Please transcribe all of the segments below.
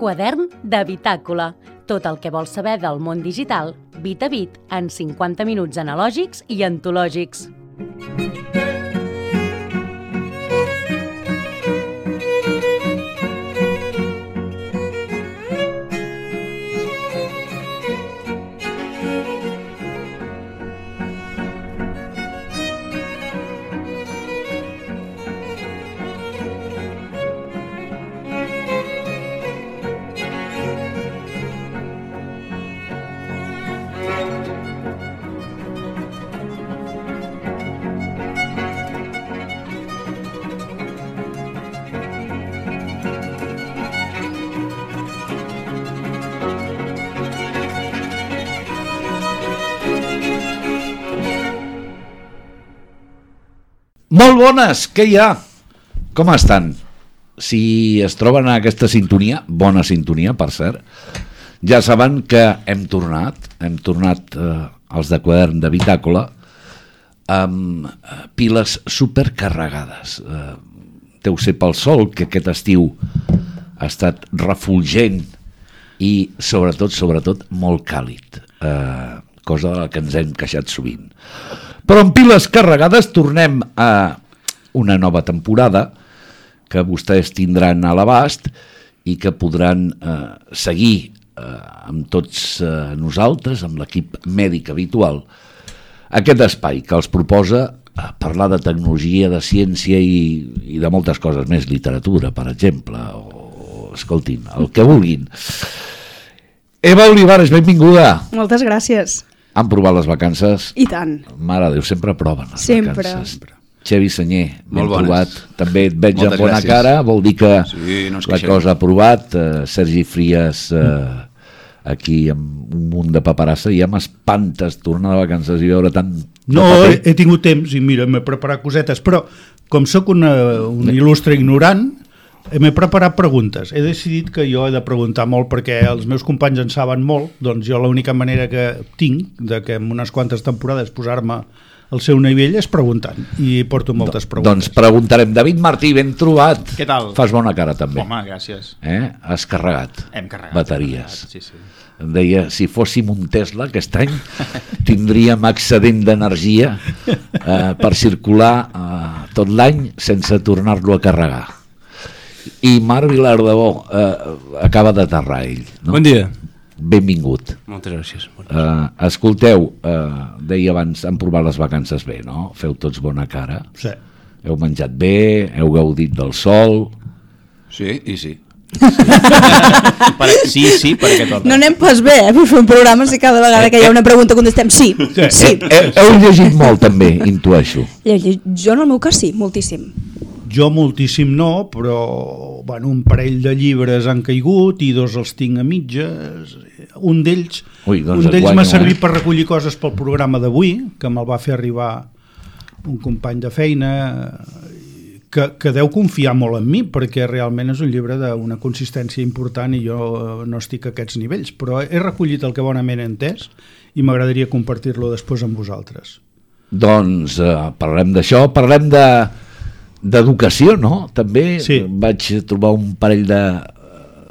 Quadern de Bitàcola. Tot el que vols saber del món digital, bit a bit, en 50 minuts analògics i antològics. Bones, què hi ha? Com estan? Si es troben a aquesta sintonia, bona sintonia, per cert, ja saben que hem tornat, hem tornat eh, els de quadern de bitàcola amb eh, piles supercarregades. Eh, deu ser pel sol que aquest estiu ha estat refulgent i sobretot, sobretot, molt càlid, eh, cosa de la que ens hem queixat sovint. Però amb piles carregades tornem a una nova temporada que vostès tindran a l'abast i que podran eh, seguir eh, amb tots eh, nosaltres, amb l'equip mèdic habitual, aquest espai que els proposa eh, parlar de tecnologia, de ciència i, i de moltes coses més, literatura, per exemple, o, escoltin, el que vulguin. Eva Olivares, benvinguda. Moltes gràcies. Han provat les vacances? I tant. Mare de Déu, sempre proven les Sempre. vacances. Xevi Senyer, ben Molt provat. També et veig Moltes amb bona gràcies. cara, vol dir que Sí, no la queixem. cosa ha provat. Uh, Sergi Frias, uh, aquí amb un munt de paperassa, ja m'espantes tornar de vacances i veure tant... No, he, he tingut temps i mira, m'he preparat cosetes, però com sóc una, un il·lustre ignorant, eh, m'he preparat preguntes. He decidit que jo he de preguntar molt perquè els meus companys en saben molt, doncs jo l'única manera que tinc de que en unes quantes temporades posar-me al seu nivell és preguntant i porto moltes Doncs preguntes. preguntarem. David Martí, ben trobat. Què tal? Fas bona cara també. Home, gràcies. Eh? Has carregat Hem carregat. bateries. hem carregat, Sí, sí. Em deia, si fóssim un Tesla aquest any tindríem excedent d'energia eh, per circular eh, tot l'any sense tornar-lo a carregar. I Marc Vilardebó eh, acaba d'aterrar ell. No? Bon dia. Benvingut. Moltes gràcies. Eh, escolteu, eh, deia abans, han provat les vacances bé, no? Feu tots bona cara. Sí. Heu menjat bé, heu gaudit del sol... Sí, i sí. Per, sí, sí, perquè toca. No anem pas bé, eh, per fer un programa si cada vegada que hi ha una pregunta contestem sí, sí. Heu, heu llegit molt també, intueixo. Jo en el meu cas sí, moltíssim. Jo moltíssim no, però bueno, un parell de llibres han caigut i dos els tinc a mitges. Un d'ells doncs un m'ha servit eh? per recollir coses pel programa d'avui, que me'l va fer arribar un company de feina que, que deu confiar molt en mi, perquè realment és un llibre d'una consistència important i jo eh, no estic a aquests nivells, però he recollit el que bonament he entès i m'agradaria compartir-lo després amb vosaltres. Doncs eh, parlem d'això, parlem de d'educació, no? També Sí. vaig trobar un parell de,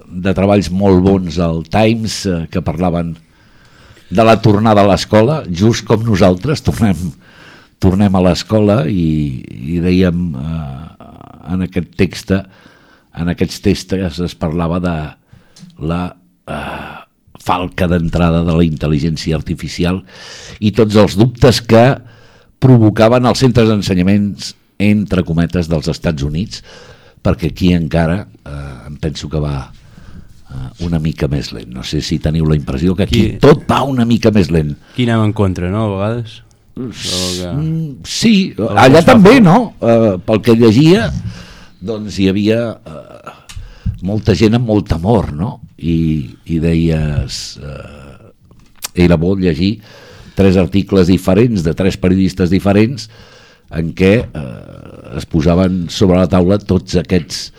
de treballs molt bons al Times eh, que parlaven de la tornada a l'escola, just com nosaltres tornem, tornem a l'escola i, i dèiem eh, en aquest text en aquests textos es parlava de la eh, falca d'entrada de la intel·ligència artificial i tots els dubtes que provocaven els centres d'ensenyaments entre cometes dels Estats Units perquè aquí encara eh, em penso que va eh, una mica més lent. No sé si teniu la impressió que aquí Aquí- tot va una mica més lent. Aquí anem en contra, no, a vegades? Que... Mm, sí, allà també, no? Eh, pel que llegia, doncs hi havia eh, molta gent amb molt temor, no? I, i deies... Eh, era bo llegir tres articles diferents de tres periodistes diferents en què eh, es posaven sobre la taula tots aquests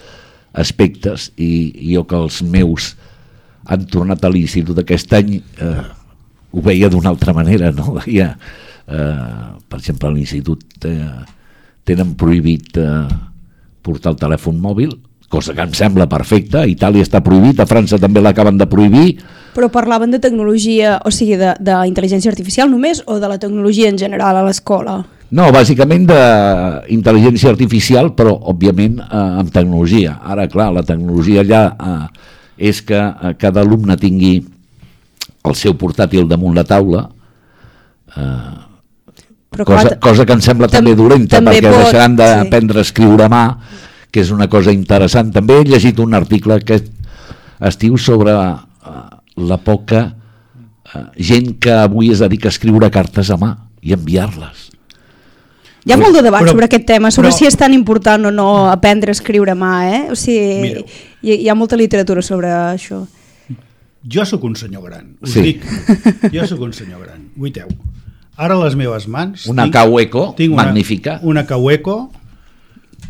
aspectes i, i jo que els meus han tornat a l'institut aquest any eh, ho veia d'una altra manera, no? Veia, eh, per exemple, a l'institut eh, tenen prohibit eh, portar el telèfon mòbil, cosa que em sembla perfecta, a Itàlia està prohibit, a França també l'acaben de prohibir, Però parlaven de tecnologia, o sigui, de- d'intel·ligència artificial només o de la tecnologia en general a l'escola? No, bàsicament d'intel·ligència artificial, però òbviament eh, amb tecnologia. Ara, clar, la tecnologia allà eh, és que eh, cada alumne tingui el seu portàtil damunt la taula, Però cosa, clar, cosa que em sembla tam- també dolenta, també perquè pot- deixaran sí. d'aprendre a escriure a mà, que és una cosa interessant. També he llegit un article que es diu sobre eh, la poca eh, gent que avui es dedica a escriure cartes a mà i enviar-les. Hi ha molt de debat Però- sobre aquest tema, sobre però- si és tan important o no aprendre a escriure a mà, eh? O sigui, hi, hi ha molta literatura sobre això. Jo sóc un senyor gran, us Sí. dic. Jo sóc un senyor gran. Guiteu. Ara les meves mans... Una Kaueco, magnífica. Una Kaueco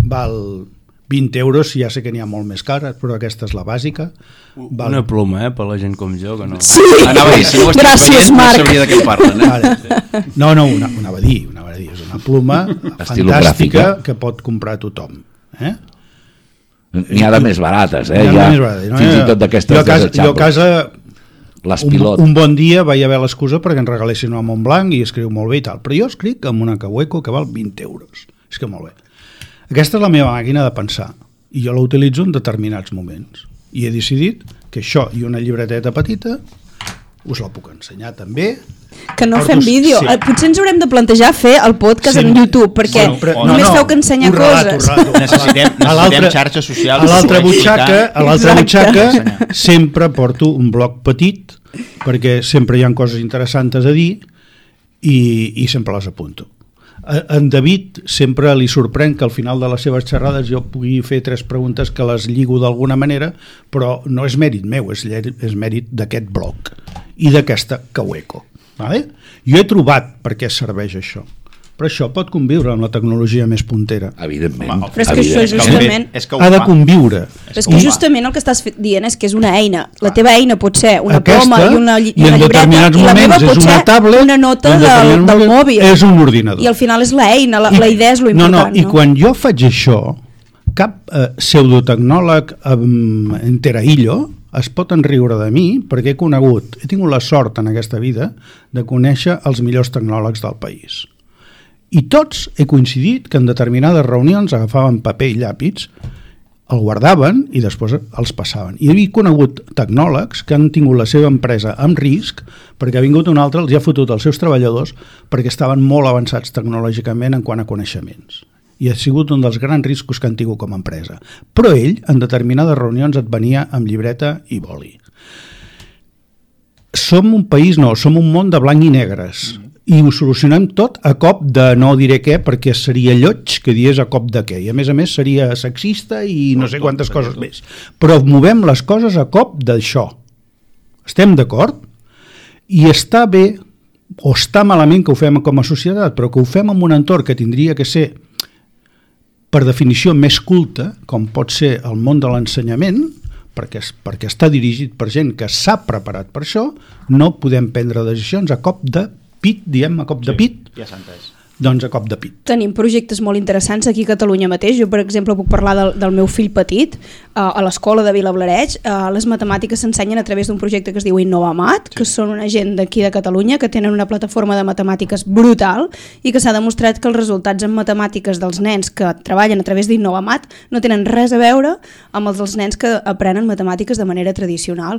val 20 euros, ja sé que n'hi ha molt més cares, però aquesta és la bàsica. Val... Una pluma, eh, per la gent com jo, que no... Sí, Anava a dir, si no ho gràcies, veient, no Marc. sabria de què parlen. Eh? Ara, no, no, una, una dir, una dir, és una pluma fantàstica que pot comprar tothom. Eh? N'hi ha de més barates, eh? N'hi ha Hi ha, més barates, no? fins i tot d'aquestes jo a casa, jo casa Les un, pilot. un bon dia vaig haver l'excusa perquè ens regalessin una Montblanc i escriu molt bé i tal, però jo escric amb una Cahueco que val 20 euros. És que molt bé. Aquesta és la meva màquina de pensar i jo la utilitzo en determinats moments. I he decidit que això i una llibreteta petita us la puc ensenyar també. Que no Porto- fem vídeo. sí. Eh, Potser ens haurem de plantejar fer el podcast en Sempre. YouTube, perquè Bueno, però- només no, no, feu que ensenyar relato, coses. ho relato. Necessitem- A necessitem l'altra- xarxes socials A l'altra butxaca, a l'altra butxaca sempre porto un bloc petit perquè sempre hi ha coses interessants a dir i, i sempre les apunto. En David sempre li sorprèn que al final de les seves xerrades jo pugui fer tres preguntes que les lligo d'alguna manera, però no és mèrit meu, és, és mèrit d'aquest bloc i d'aquesta Kaueco. Vale? Jo he trobat per què serveix això, però això pot conviure amb la tecnologia més puntera. Evidentment. Però és que això justament- És que Ha de conviure. Però és que justament el que estàs dient és que és una eina. La teva eina pot ser una Aquesta, ploma i una, lli- i una llibreta i la meva moments pot és una ser tablet, una nota del, del mòbil. és un ordinador. I al final és l'eina, la, la idea és lo no, important. no, i quan jo faig això, cap eh, pseudotecnòleg um, enteraillo es pot enriure de mi perquè he conegut, he tingut la sort en aquesta vida de conèixer els millors tecnòlegs del país. I tots he coincidit que en determinades reunions agafaven paper i llàpits, el guardaven i després els passaven. I he conegut tecnòlegs que han tingut la seva empresa amb risc perquè ha vingut un altre, els ha fotut els seus treballadors perquè estaven molt avançats tecnològicament en quant a coneixements. I ha sigut un dels grans riscos que han tingut com a empresa. Però ell, en determinades reunions, et venia amb llibreta i boli. Som un país, no, som un món de blanc i negres. I ho solucionem tot a cop de no diré què, perquè seria lloig que diés a cop de què. I a més a més seria sexista i no sé quantes coses més. Però movem les coses a cop d'això. Estem d'acord? I està bé o està malament que ho fem com a societat, però que ho fem en un entorn que tindria que ser per definició més culte, com pot ser el món de l'ensenyament, perquè, perquè està dirigit per gent que s'ha preparat per això, no podem prendre decisions a cop de pit, diem a cop de pit, Ja s'ha entès. doncs a cop de pit. Tenim projectes molt interessants aquí a Catalunya mateix. Jo, per exemple, puc parlar del, del meu fill petit a l'escola de Vilablareig. Uh, les matemàtiques s'ensenyen a través d'un projecte que es diu Innovamat, sí. que són una gent d'aquí de Catalunya que tenen una plataforma de matemàtiques brutal i que s'ha demostrat que els resultats en matemàtiques dels nens que treballen a través d'Innovamat no tenen res a veure amb els dels nens que aprenen matemàtiques de manera tradicional.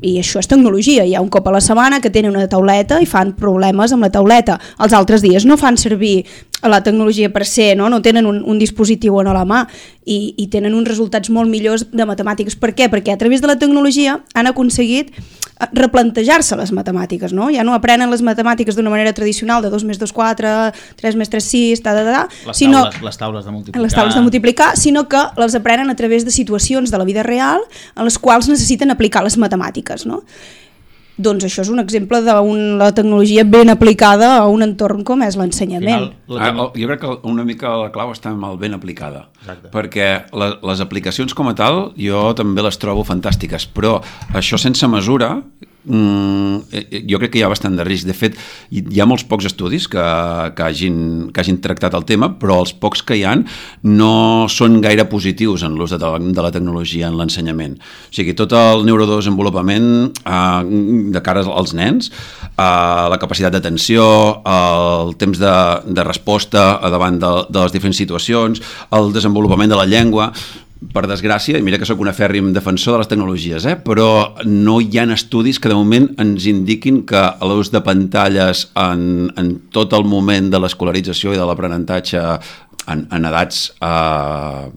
I això és tecnologia. Hi ha un cop a la setmana que tenen una tauleta i fan problemes amb la tauleta. Els altres dies no fan servir la tecnologia per ser, no, no tenen un, un dispositiu en la mà i, i tenen uns resultats molt millors de matemàtiques. Per què? Perquè a través de la tecnologia han aconseguit eh, replantejar-se les matemàtiques, no? Ja no aprenen les matemàtiques d'una manera tradicional de 2 més 2, 4, 3 més 3, 6, ta, ta, ta, Les, sinó taules, les taules de multiplicar. les taules de multiplicar, sinó que les aprenen a través de situacions de la vida real en les quals necessiten aplicar les matemàtiques, no? Doncs això és un exemple de la tecnologia ben aplicada a un entorn com és l'ensenyament. Ah, el- jo crec que una mica la clau està mal ben aplicada Exacte. perquè la, les aplicacions com a tal jo també les trobo fantàstiques però això sense mesura mm, eh, jo crec que hi ha bastant de risc. De fet, hi ha molts pocs estudis que, que, hagin, que hagin tractat el tema, però els pocs que hi han no són gaire positius en l'ús de, de la tecnologia en l'ensenyament. O sigui, tot el neurodesenvolupament eh, de cara als nens, eh, la capacitat d'atenció, el temps de, de resposta davant de, de les diferents situacions, el desenvolupament de la llengua, per desgràcia, i mira que sóc un afèrrim defensor de les tecnologies, eh? però no hi ha estudis que de moment ens indiquin que l'ús de pantalles en, en tot el moment de l'escolarització i de l'aprenentatge en, en edats uh,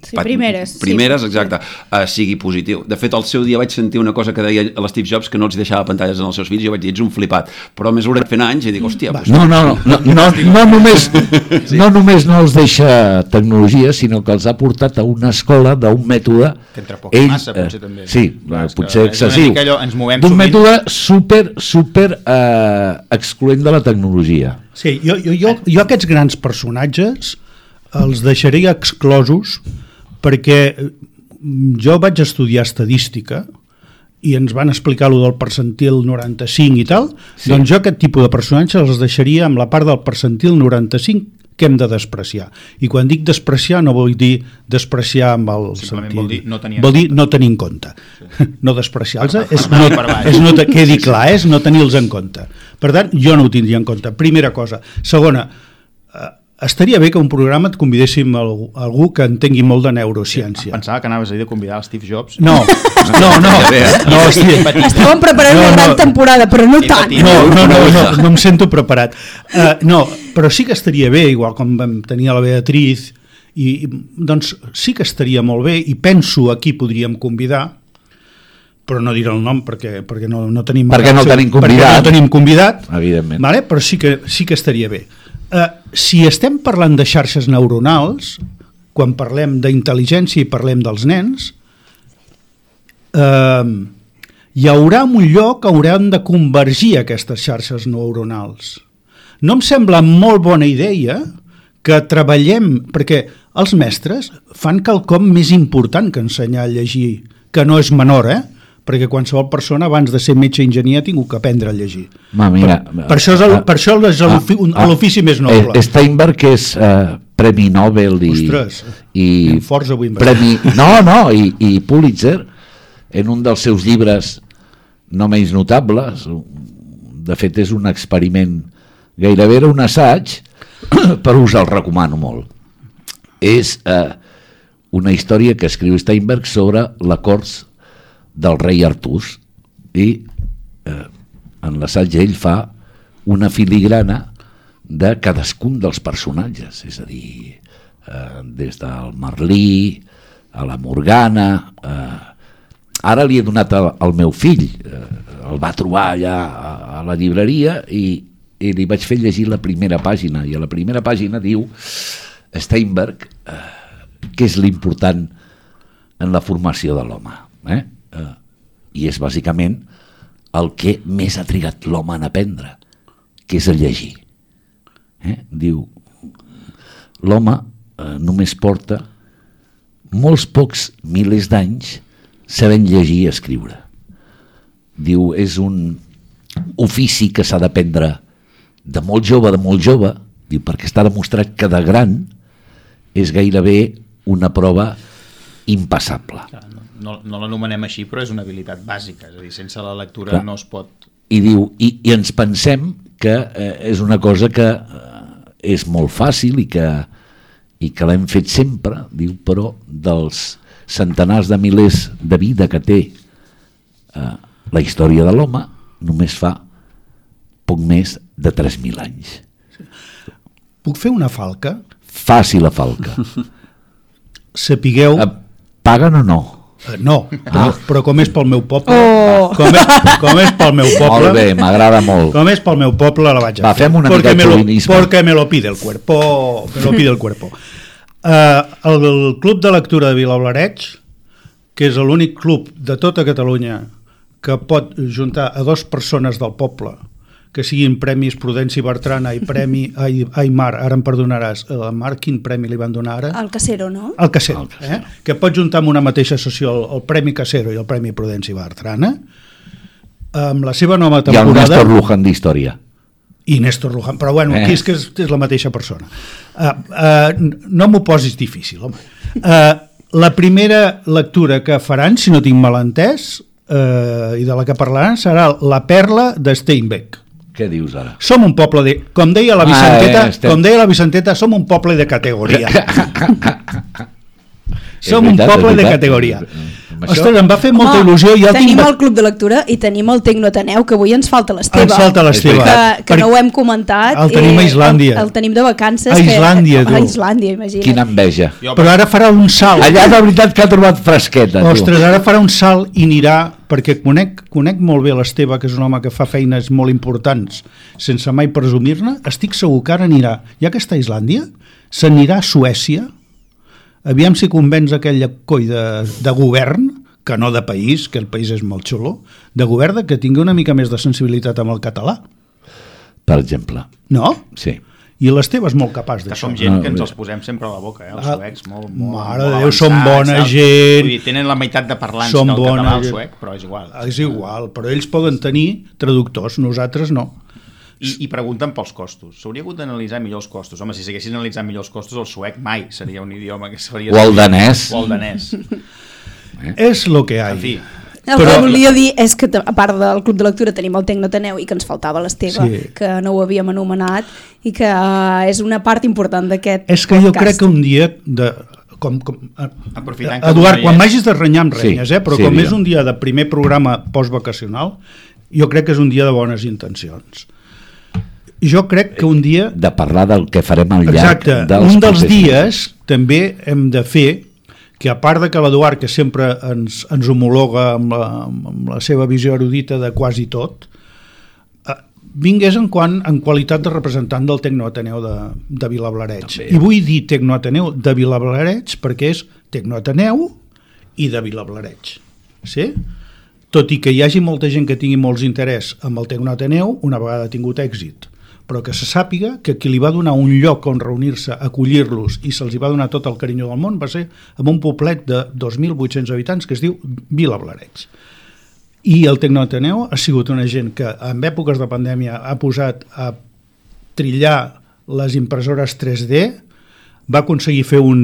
Sí, primeres, sí. primeres exacte, uh, sigui positiu de fet al seu dia vaig sentir una cosa que deia l'Steve Jobs que no els deixava pantalles en els seus fills i jo vaig dir, ets un flipat, però més hauré fent anys i dic, hòstia, pues, No, no, no, no, no, no, només, no només no els deixa tecnologia, sinó que els ha portat a una escola d'un mètode... Que entre poc i massa, potser, eh, també. Sí, Clar, eh, que potser excessiu. allò, ens movem D'un mètode super, super eh, excloent de la tecnologia. Sí, jo, jo, jo, jo aquests grans personatges els deixaria exclosos perquè mm, jo vaig estudiar estadística i ens van explicar lo del percentil 95 i tal, sí. doncs jo aquest tipus de personatges els deixaria amb la part del percentil 95 que hem de despreciar. I quan dic despreciar no vull dir despreciar amb el Simplement sentit... vol dir no tenir en vol dir no tenir en compte. No despreciar-los, Per- és, per no, és no, quedi clar, és no tenir-los en compte. Per tant, jo no ho tindria en compte. Primera cosa. Segona, eh, estaria bé que un programa et convidéssim a algú, a algú que entengui molt de neurociència. Pensava que anaves a dir de convidar el Steve Jobs. No, no, no, no, hosti, Estàvem preparant No, una gran no. temporada, però no tant. no, no, no, no, no em sento preparat. Uh, no, però sí que estaria bé, igual com vam tenir a la Beatriz, i doncs sí que estaria molt bé, i penso a qui podríem convidar, però no diré el nom perquè, perquè no, no tenim Perquè no el tenim perquè convidat. no tenim convidat Evidentment. vale? però sí que, sí que estaria bé uh, si estem parlant de xarxes neuronals quan parlem d'intel·ligència i parlem dels nens eh, hi haurà un lloc on hauran de convergir aquestes xarxes neuronals. No em sembla molt bona idea que treballem, perquè els mestres fan quelcom més important que ensenyar a llegir, que no és menor, eh? Perquè qualsevol persona abans de ser metge enginyer ha tingut que aprendre a llegir. Ma, mira, per, per, això és el, per això és un- ah, l'ofici més noble. eh, Steinberg és eh, Premi Nobel i, Ostres, i anem forts avui Premi, no, no, i, i Pulitzer en un dels seus llibres no menys notables de fet és un experiment gairebé era un assaig per us el recomano molt és eh, una història que escriu Steinberg sobre la cors del rei Artús i eh, en l'assaig ell fa una filigrana de cadascun dels personatges, és a dir, eh, des del Merlí a la Morgana, eh, ara li he donat al, al meu fill, eh, el va trobar allà a, a la llibreria i, i li vaig fer llegir la primera pàgina, i a la primera pàgina diu Steinberg eh, què és l'important en la formació de l'home. Eh? Eh, I és bàsicament el que més ha trigat l'home en aprendre, que és el llegir. Eh? Diu, l'home eh, només porta molts pocs milers d'anys sabent llegir i escriure. Diu, és un ofici que s'ha d'aprendre de molt jove, de molt jove, diu, perquè està demostrat que de gran és gairebé una prova impassable. Clar, No, no, no l'anomenem així, però és una habilitat bàsica. És a dir, sense la lectura Clar. no es pot... I diu, i, i ens pensem que eh, és una cosa que eh, és molt fàcil i que, i que l'hem fet sempre, diu, però dels centenars de milers de vida que té eh, la història de l'home només fa poc més de 3.000 anys. Puc fer una falca? Faci la falca. Sapigueu... Eh, paguen o no? Eh, no, però, Ah. però com és pel meu poble, Oh. com, és, com és pel meu poble, Molt bé, m'agrada molt. com és pel meu poble la vaig a Va, fer. fem una Porque me lo. Porque me lo pide el cuerpo, me lo pide el cuerpo. Uh, el, el Club de Lectura de Vilablareig, que és l'únic club de tota Catalunya que pot juntar a dues persones del poble que siguin premis Prudenci Bertrana i Premi ai, ai Mar, ara em perdonaràs, a la Mar quin premi li van donar ara? El Casero, no? El Casero, eh? que pot juntar en una mateixa sessió el, el Premi Casero i el Premi Prudenci Bertrana, amb la seva nova Hi ha un temporada... Néstor Luján d'història. i Néstor Luján, però bueno, Eh. aquí és que és, és la mateixa persona. Uh, uh, no m'ho posis difícil, home. Uh, la primera lectura que faran, si no tinc mal entès, uh, i de la que parlaran, serà La perla de Steinbeck. Què dius ara? Som un poble de... Com deia la Ah, Vicenteta, eh, estem- com deia la Vicenteta, som un poble de categoria. som És un veritat, poble de veritat. categoria. Això- Ostres, em va fer molta Home, il·lusió. Ja el tenim tinc... el Club de Lectura i tenim el Tecnotaneu, que avui ens falta l'Esteve. Ens falta l'Esteve. Que, que Per- no ho hem comentat. El tenim a i Islàndia. El, el tenim de vacances. A Islàndia, que, tu. A Islàndia, imagina't. Quina enveja. Però ara farà un salt. Allà de veritat que ha trobat fresqueta. tu. Ostres, ara farà un salt i anirà, perquè conec, conec molt bé l'Esteve, que és un home que fa feines molt importants, sense mai presumir-ne, estic segur que ara anirà, ja que està a Islàndia, s'anirà a Suècia, aviam si convenç aquell coi de, de govern, que no de país, que el país és molt xulo, de govern que tingui una mica més de sensibilitat amb el català. Per exemple. No? Sí. I l'Esteve és molt capaç Que d'això. som gent No, que ens els posem sempre a la boca, eh? Els Ah, suecs, molt, molt, mare molt de Déu, són bona tal. gent. Vull dir, tenen la meitat de parlants Són del bona català al gent. suec, però és igual. És igual, però ells poden tenir traductors, nosaltres no. I, I pregunten pels costos. S'hauria hagut d'analitzar millor els costos. Home, si s'haguessin analitzat millor els costos, el suec mai seria un idioma que es faria... O el danès. O el danès. És lo que hi ha. En fi, El Però- que volia dir és que a part del Club de Lectura tenim el Tecnotaneu i que ens faltava l'Esteve, Sí. que no ho havíem anomenat i que eh, és una part important d'aquest És que jo podcast. crec que un dia de, com, com, eh, Aprofitant que Eduard, quan és. m'hagis de renyar em renyes, Sí, eh? però sí, com digue'm. és un dia de primer programa postvacacional, jo crec que és un dia de bones intencions. Jo crec que un dia... De parlar del que farem al llarg Exacte, dels un dels dies també hem de fer que a part de que l'Eduard, que sempre ens, ens homologa amb la, amb la seva visió erudita de quasi tot, eh, vingués en, quan, en qualitat de representant del Tecnoateneu de, de Vilablareig. També. I vull dir Tecnoateneu de Vilablareig perquè és Tecnoateneu i de Vilablareig. Sí? Tot i que hi hagi molta gent que tingui molts interès amb el Tecnoateneu, una vegada ha tingut èxit, però que se sàpiga que qui li va donar un lloc on reunir-se, acollir-los i se'ls va donar tot el carinyo del món va ser en un poblet de 2.800 habitants que es diu Vila Blareig. I el Tecnoateneu ha sigut una gent que en èpoques de pandèmia ha posat a trillar les impressores 3D, va aconseguir fer un,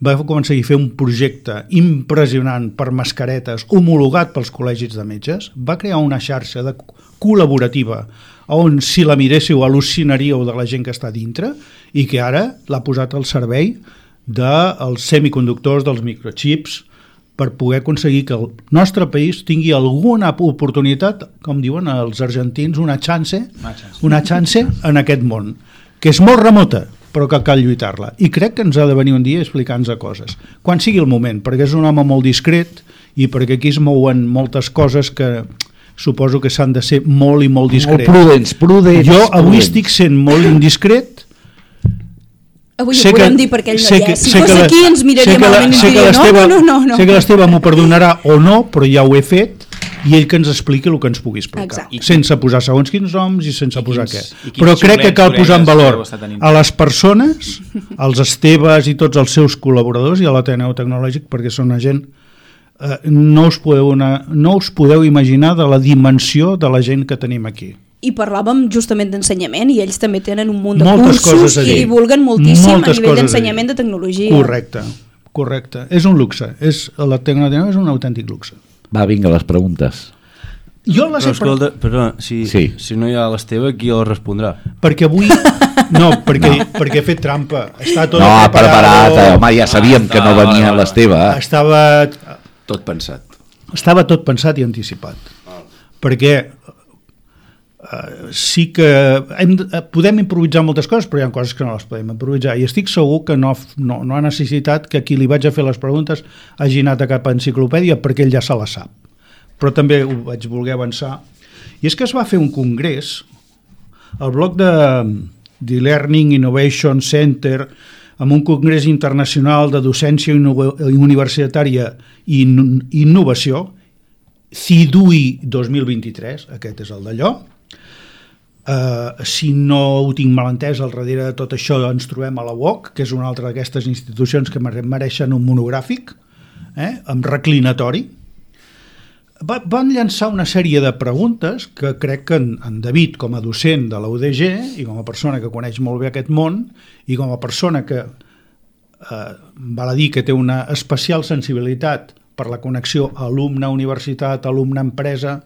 va aconseguir fer un projecte impressionant per mascaretes homologat pels col·legis de metges, va crear una xarxa de col·laborativa on si la miréssiu al·lucinaríeu de la gent que està dintre i que ara l'ha posat al servei dels semiconductors, dels microchips, per poder aconseguir que el nostre país tingui alguna oportunitat, com diuen els argentins, una chance, Una chance. en aquest món, que és molt remota, però que cal lluitar-la. I crec que ens ha de venir un dia explicant-nos coses. Quan sigui el moment, perquè és un home molt discret i perquè aquí es mouen moltes coses que suposo que s'han de ser molt i molt Molt discrets. prudents, prudents. Jo avui prudents. estic sent molt indiscret Avui sé ho podem dir perquè ell no hi és. Si fos la- aquí ens miraria que la- malament i diria no, no, no, no. Sé que l'Esteve m'ho perdonarà o no, però ja ho he fet i ell que ens expliqui el que ens pugui explicar. Exacte. Sense posar segons quins noms i sense I posar quins- què. Però crec que cal posar en valor a les persones, als Esteves i tots els seus col·laboradors i a l'Ateneu Tecnològic perquè són una gent eh, no, us podeu una, no us podeu imaginar de la dimensió de la gent que tenim aquí. I parlàvem justament d'ensenyament i ells també tenen un munt de Moltes cursos i divulguen moltíssim Moltes a nivell d'ensenyament de tecnologia. Correcte, correcte. És un luxe. És, la tecnologia és un autèntic luxe. Va, vinga, les preguntes. Jo les Però he escolta, perdona, si, Sí. si no hi ha l'Esteve, qui el respondrà? perquè avui... No, perquè, no. perquè he fet trampa. Està tot No, ha preparat, eh, home, ja sabíem que no Ah, venia l'Esteve. Estava, Tot pensat. estava tot pensat i anticipat. Perquè eh, sí que hem, eh, podem improvisar moltes coses, però hi ha coses que no les podem improvisar. I estic segur que no, no, no ha necessitat que qui li vaig a fer les preguntes hagi anat a cap enciclopèdia perquè ell ja se la sap. Però també ho vaig voler avançar. I és que es va fer un congrés, el bloc de, de Learning Innovation Center, amb un congrés internacional de docència universitària i inno- innovació, CIDUI 2023, aquest és el d'allò, Uh, si no ho tinc mal entès, al darrere de tot això ens trobem a la UOC, que és una altra d'aquestes institucions que mere- mereixen un monogràfic, eh, amb reclinatori. Va, van llançar una sèrie de preguntes que crec que en, en David, com a docent de la UDG i com a persona que coneix molt bé aquest món i com a persona que eh, val a dir que té una especial sensibilitat per la connexió alumne-universitat, alumne-empresa,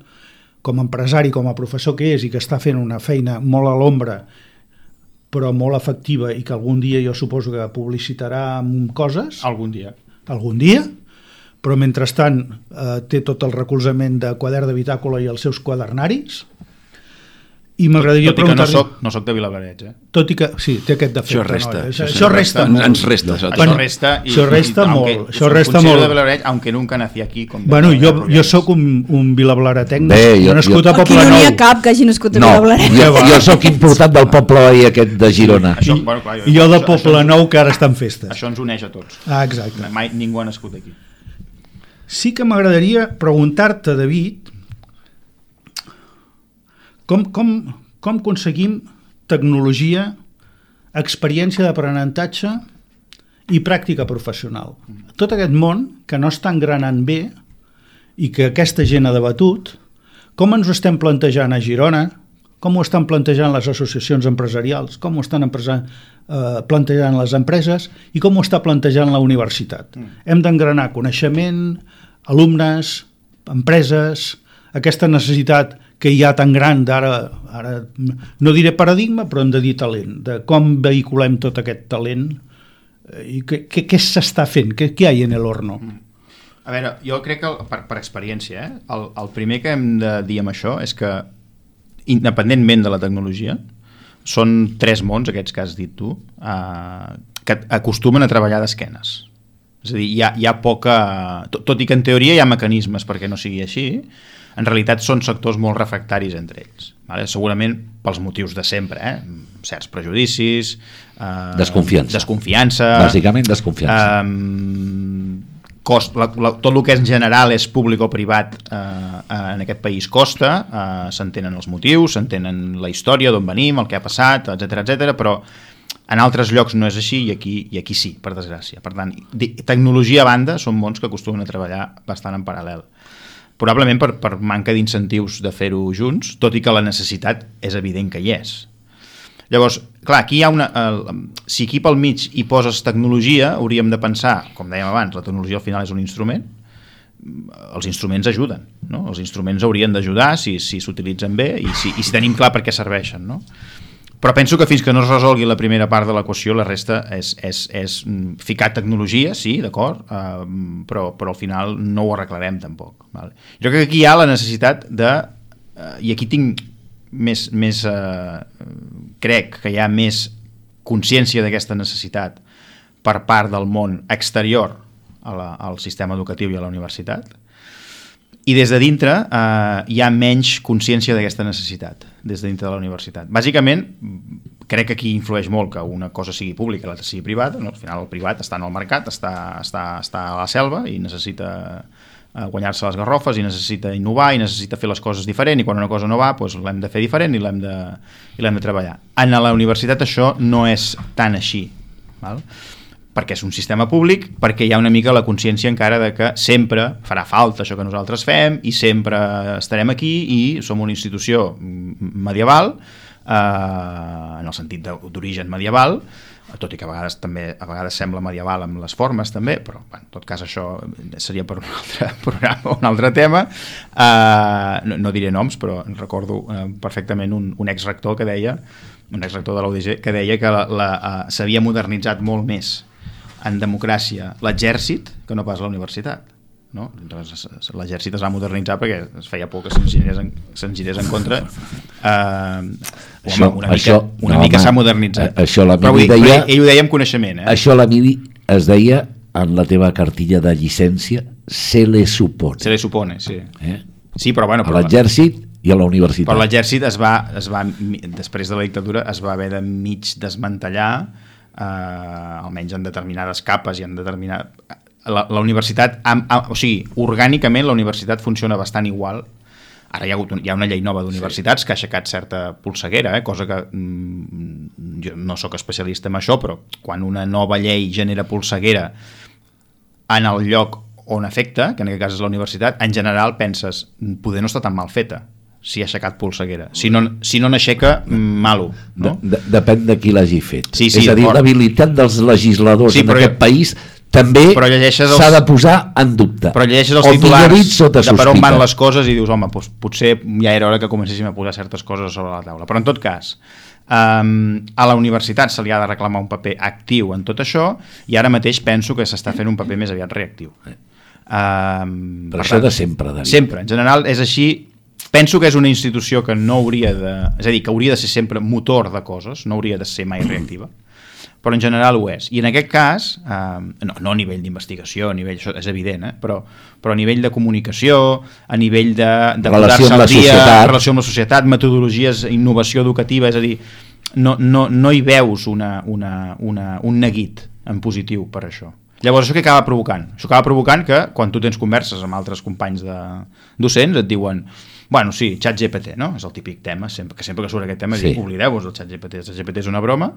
com a empresari, com a professor que és i que està fent una feina molt a l'ombra però molt efectiva i que algun dia jo suposo que publicitarà amb coses, Algun dia. algun dia, però mentrestant eh, té tot el recolzament de quadern de bitàcola i els seus quadernaris, i m'agradaria Tot i que no soc, no soc de Vilavreig, eh? Tot i que, sí, té aquest defecte. Això resta, No? això Això, això resta Ens- molt. ens resta, això. Això Bueno, resta, i, això resta i, molt, aunque això resta molt. de Vilavreig, aunque nunca nací aquí. Com Bueno, jo, jo sóc un, un vilablaretenc Bé, jo- nascut jo- a Aquí no n'hi ha cap que hagi nascut a No, Vilablareix. jo, jo sóc importat del poble veí aquest de Girona. Això, I, bueno, clar, I jo de això- Poblenou que ara està en festes. Això ens uneix a tots. Ah, exacte. Mai ningú ha nascut aquí. Sí que m'agradaria preguntar-te, David, com, com, com aconseguim tecnologia, experiència d'aprenentatge i pràctica professional. Tot aquest món que no està engranant bé i que aquesta gent ha debatut, com ens ho estem plantejant a Girona, com ho estan plantejant les associacions empresarials, com ho estan empresa, eh, plantejant les empreses i com ho està plantejant la universitat. Mm. Hem d'engranar coneixement, alumnes, empreses, aquesta necessitat que hi ha tan gran d'ara, ara, no diré paradigma, però hem de dir talent, de com vehiculem tot aquest talent eh, i què, s'està fent, què, hi ha en el horno. A veure, jo crec que, per, per experiència, eh, el, el primer que hem de dir amb això és que, independentment de la tecnologia, són tres mons, aquests que has dit tu, eh, que acostumen a treballar d'esquenes. És a dir, hi ha, hi ha poca... Tot, tot i que en teoria hi ha mecanismes perquè no sigui així, en realitat són sectors molt refractaris entre ells. Vale? Segurament pels motius de sempre, eh? certs prejudicis... Eh, Desconfiança. Desconfiança. Bàsicament desconfiança. Um, cost, la, la, tot el que en general és públic o privat eh, eh, en aquest país costa, eh, s'entenen els motius, s'entenen la història, d'on venim, el que ha passat, etc etc. però en altres llocs no és així i aquí, i aquí sí, per desgràcia. Per tant, tecnologia a banda són mons que acostumen a treballar bastant en paral·lel. Probablement per, per manca d'incentius de fer-ho junts, tot i que la necessitat és evident que hi és. Llavors, clar, aquí hi ha una... El, si aquí pel mig hi poses tecnologia, hauríem de pensar, com dèiem abans, la tecnologia al final és un instrument, els instruments ajuden, no? Els instruments haurien d'ajudar si si s'utilitzen bé i si, i si tenim clar per què serveixen, no? Però penso que fins que no es resolgui la primera part de l'equació, la resta és, és, és mm, ficar tecnologia, sí, d'acord, uh, però, però al final no ho arreglarem tampoc. Vale? Jo crec que aquí hi ha la necessitat de... Uh, I aquí tinc més... més uh, crec que hi ha més consciència d'aquesta necessitat per part del món exterior a la, al sistema educatiu i a la universitat, i des de dintre eh, hi ha menys consciència d'aquesta necessitat, des de dintre de la universitat. Bàsicament, crec que aquí influeix molt que una cosa sigui pública i l'altra sigui privada, no? al final el privat està en el mercat, està, està, està a la selva i necessita eh, guanyar-se les garrofes i necessita innovar i necessita fer les coses diferent i quan una cosa no va doncs l'hem de fer diferent i l'hem de, i de treballar. En la universitat això no és tan així. Val? Perquè és un sistema públic, perquè hi ha una mica la consciència encara de que sempre farà falta això que nosaltres fem i sempre estarem aquí i som una institució medieval eh, en el sentit d'origen medieval tot i que a vegades també a vegades sembla medieval amb les formes també, però bueno, en tot cas això seria per un altre programa un altre tema. Uh, no, no diré noms però recordo uh, perfectament un, un exrector que deia un exrector de l'UDG que deia que uh, s'havia modernitzat molt més en democràcia l'exèrcit que no pas la universitat no? L'exèrcit es va modernitzar perquè es feia por que se'n girés en, se'n girés en contra uh, home, Això- una mica, això- una no, mica home, s'ha modernitzat a- això la però, vull deia- però ell ho deia amb coneixement eh? Això la Mili es deia en la teva cartilla de llicència se le supone. se li supone, sí Eh? sí, però bueno A però, l'exèrcit i a la universitat. però l'exèrcit es va, es va després de la dictadura es va haver de mig desmantellar eh, almenys en determinades capes i en determinat... La, la universitat, am, am, o sigui, orgànicament la universitat funciona bastant igual Ara hi ha, hagut un, hi ha una llei nova d'universitats sí. que ha aixecat certa polseguera, eh? cosa que mm, jo no sóc especialista en això, però quan una nova llei genera polseguera en el lloc on afecta, que en aquest cas és la universitat, en general penses, poder no està tan mal feta si ha aixecat polseguera. Si no, si no n'aixeca, malo. No? De, de, depèn de qui l'hagi fet. Sí, sí, és a dir, l'habilitat dels legisladors Sí, en aquest país també els- s'ha de posar en dubte. Però llegeixes els o titulars millor dit, sota de per on van les coses i dius, home, doncs potser ja era hora que comencéssim a posar certes coses sobre la taula. Però en tot cas, um, a la universitat se li ha de reclamar un paper actiu en tot això i ara mateix penso que s'està fent un paper més aviat reactiu. Um, Però això de sempre, David. Sempre, en general és així. Penso que és una institució que no hauria de... És a dir, que hauria de ser sempre motor de coses, no hauria de ser mai reactiva però en general ho és. I en aquest cas, eh, no, no a nivell d'investigació, a nivell, això és evident, eh, però, però a nivell de comunicació, a nivell de, de Relació amb la dia, societat. relació amb la societat, metodologies, innovació educativa, és a dir, no, no, no hi veus una, una, una, un neguit en positiu per això. Llavors, això què acaba provocant? Això acaba provocant que quan tu tens converses amb altres companys de docents et diuen bueno, sí, xat GPT, no? És el típic tema, sempre, que sempre que surt aquest tema Sí. sí. oblideu-vos del xat GPT, el xat GPT és una broma,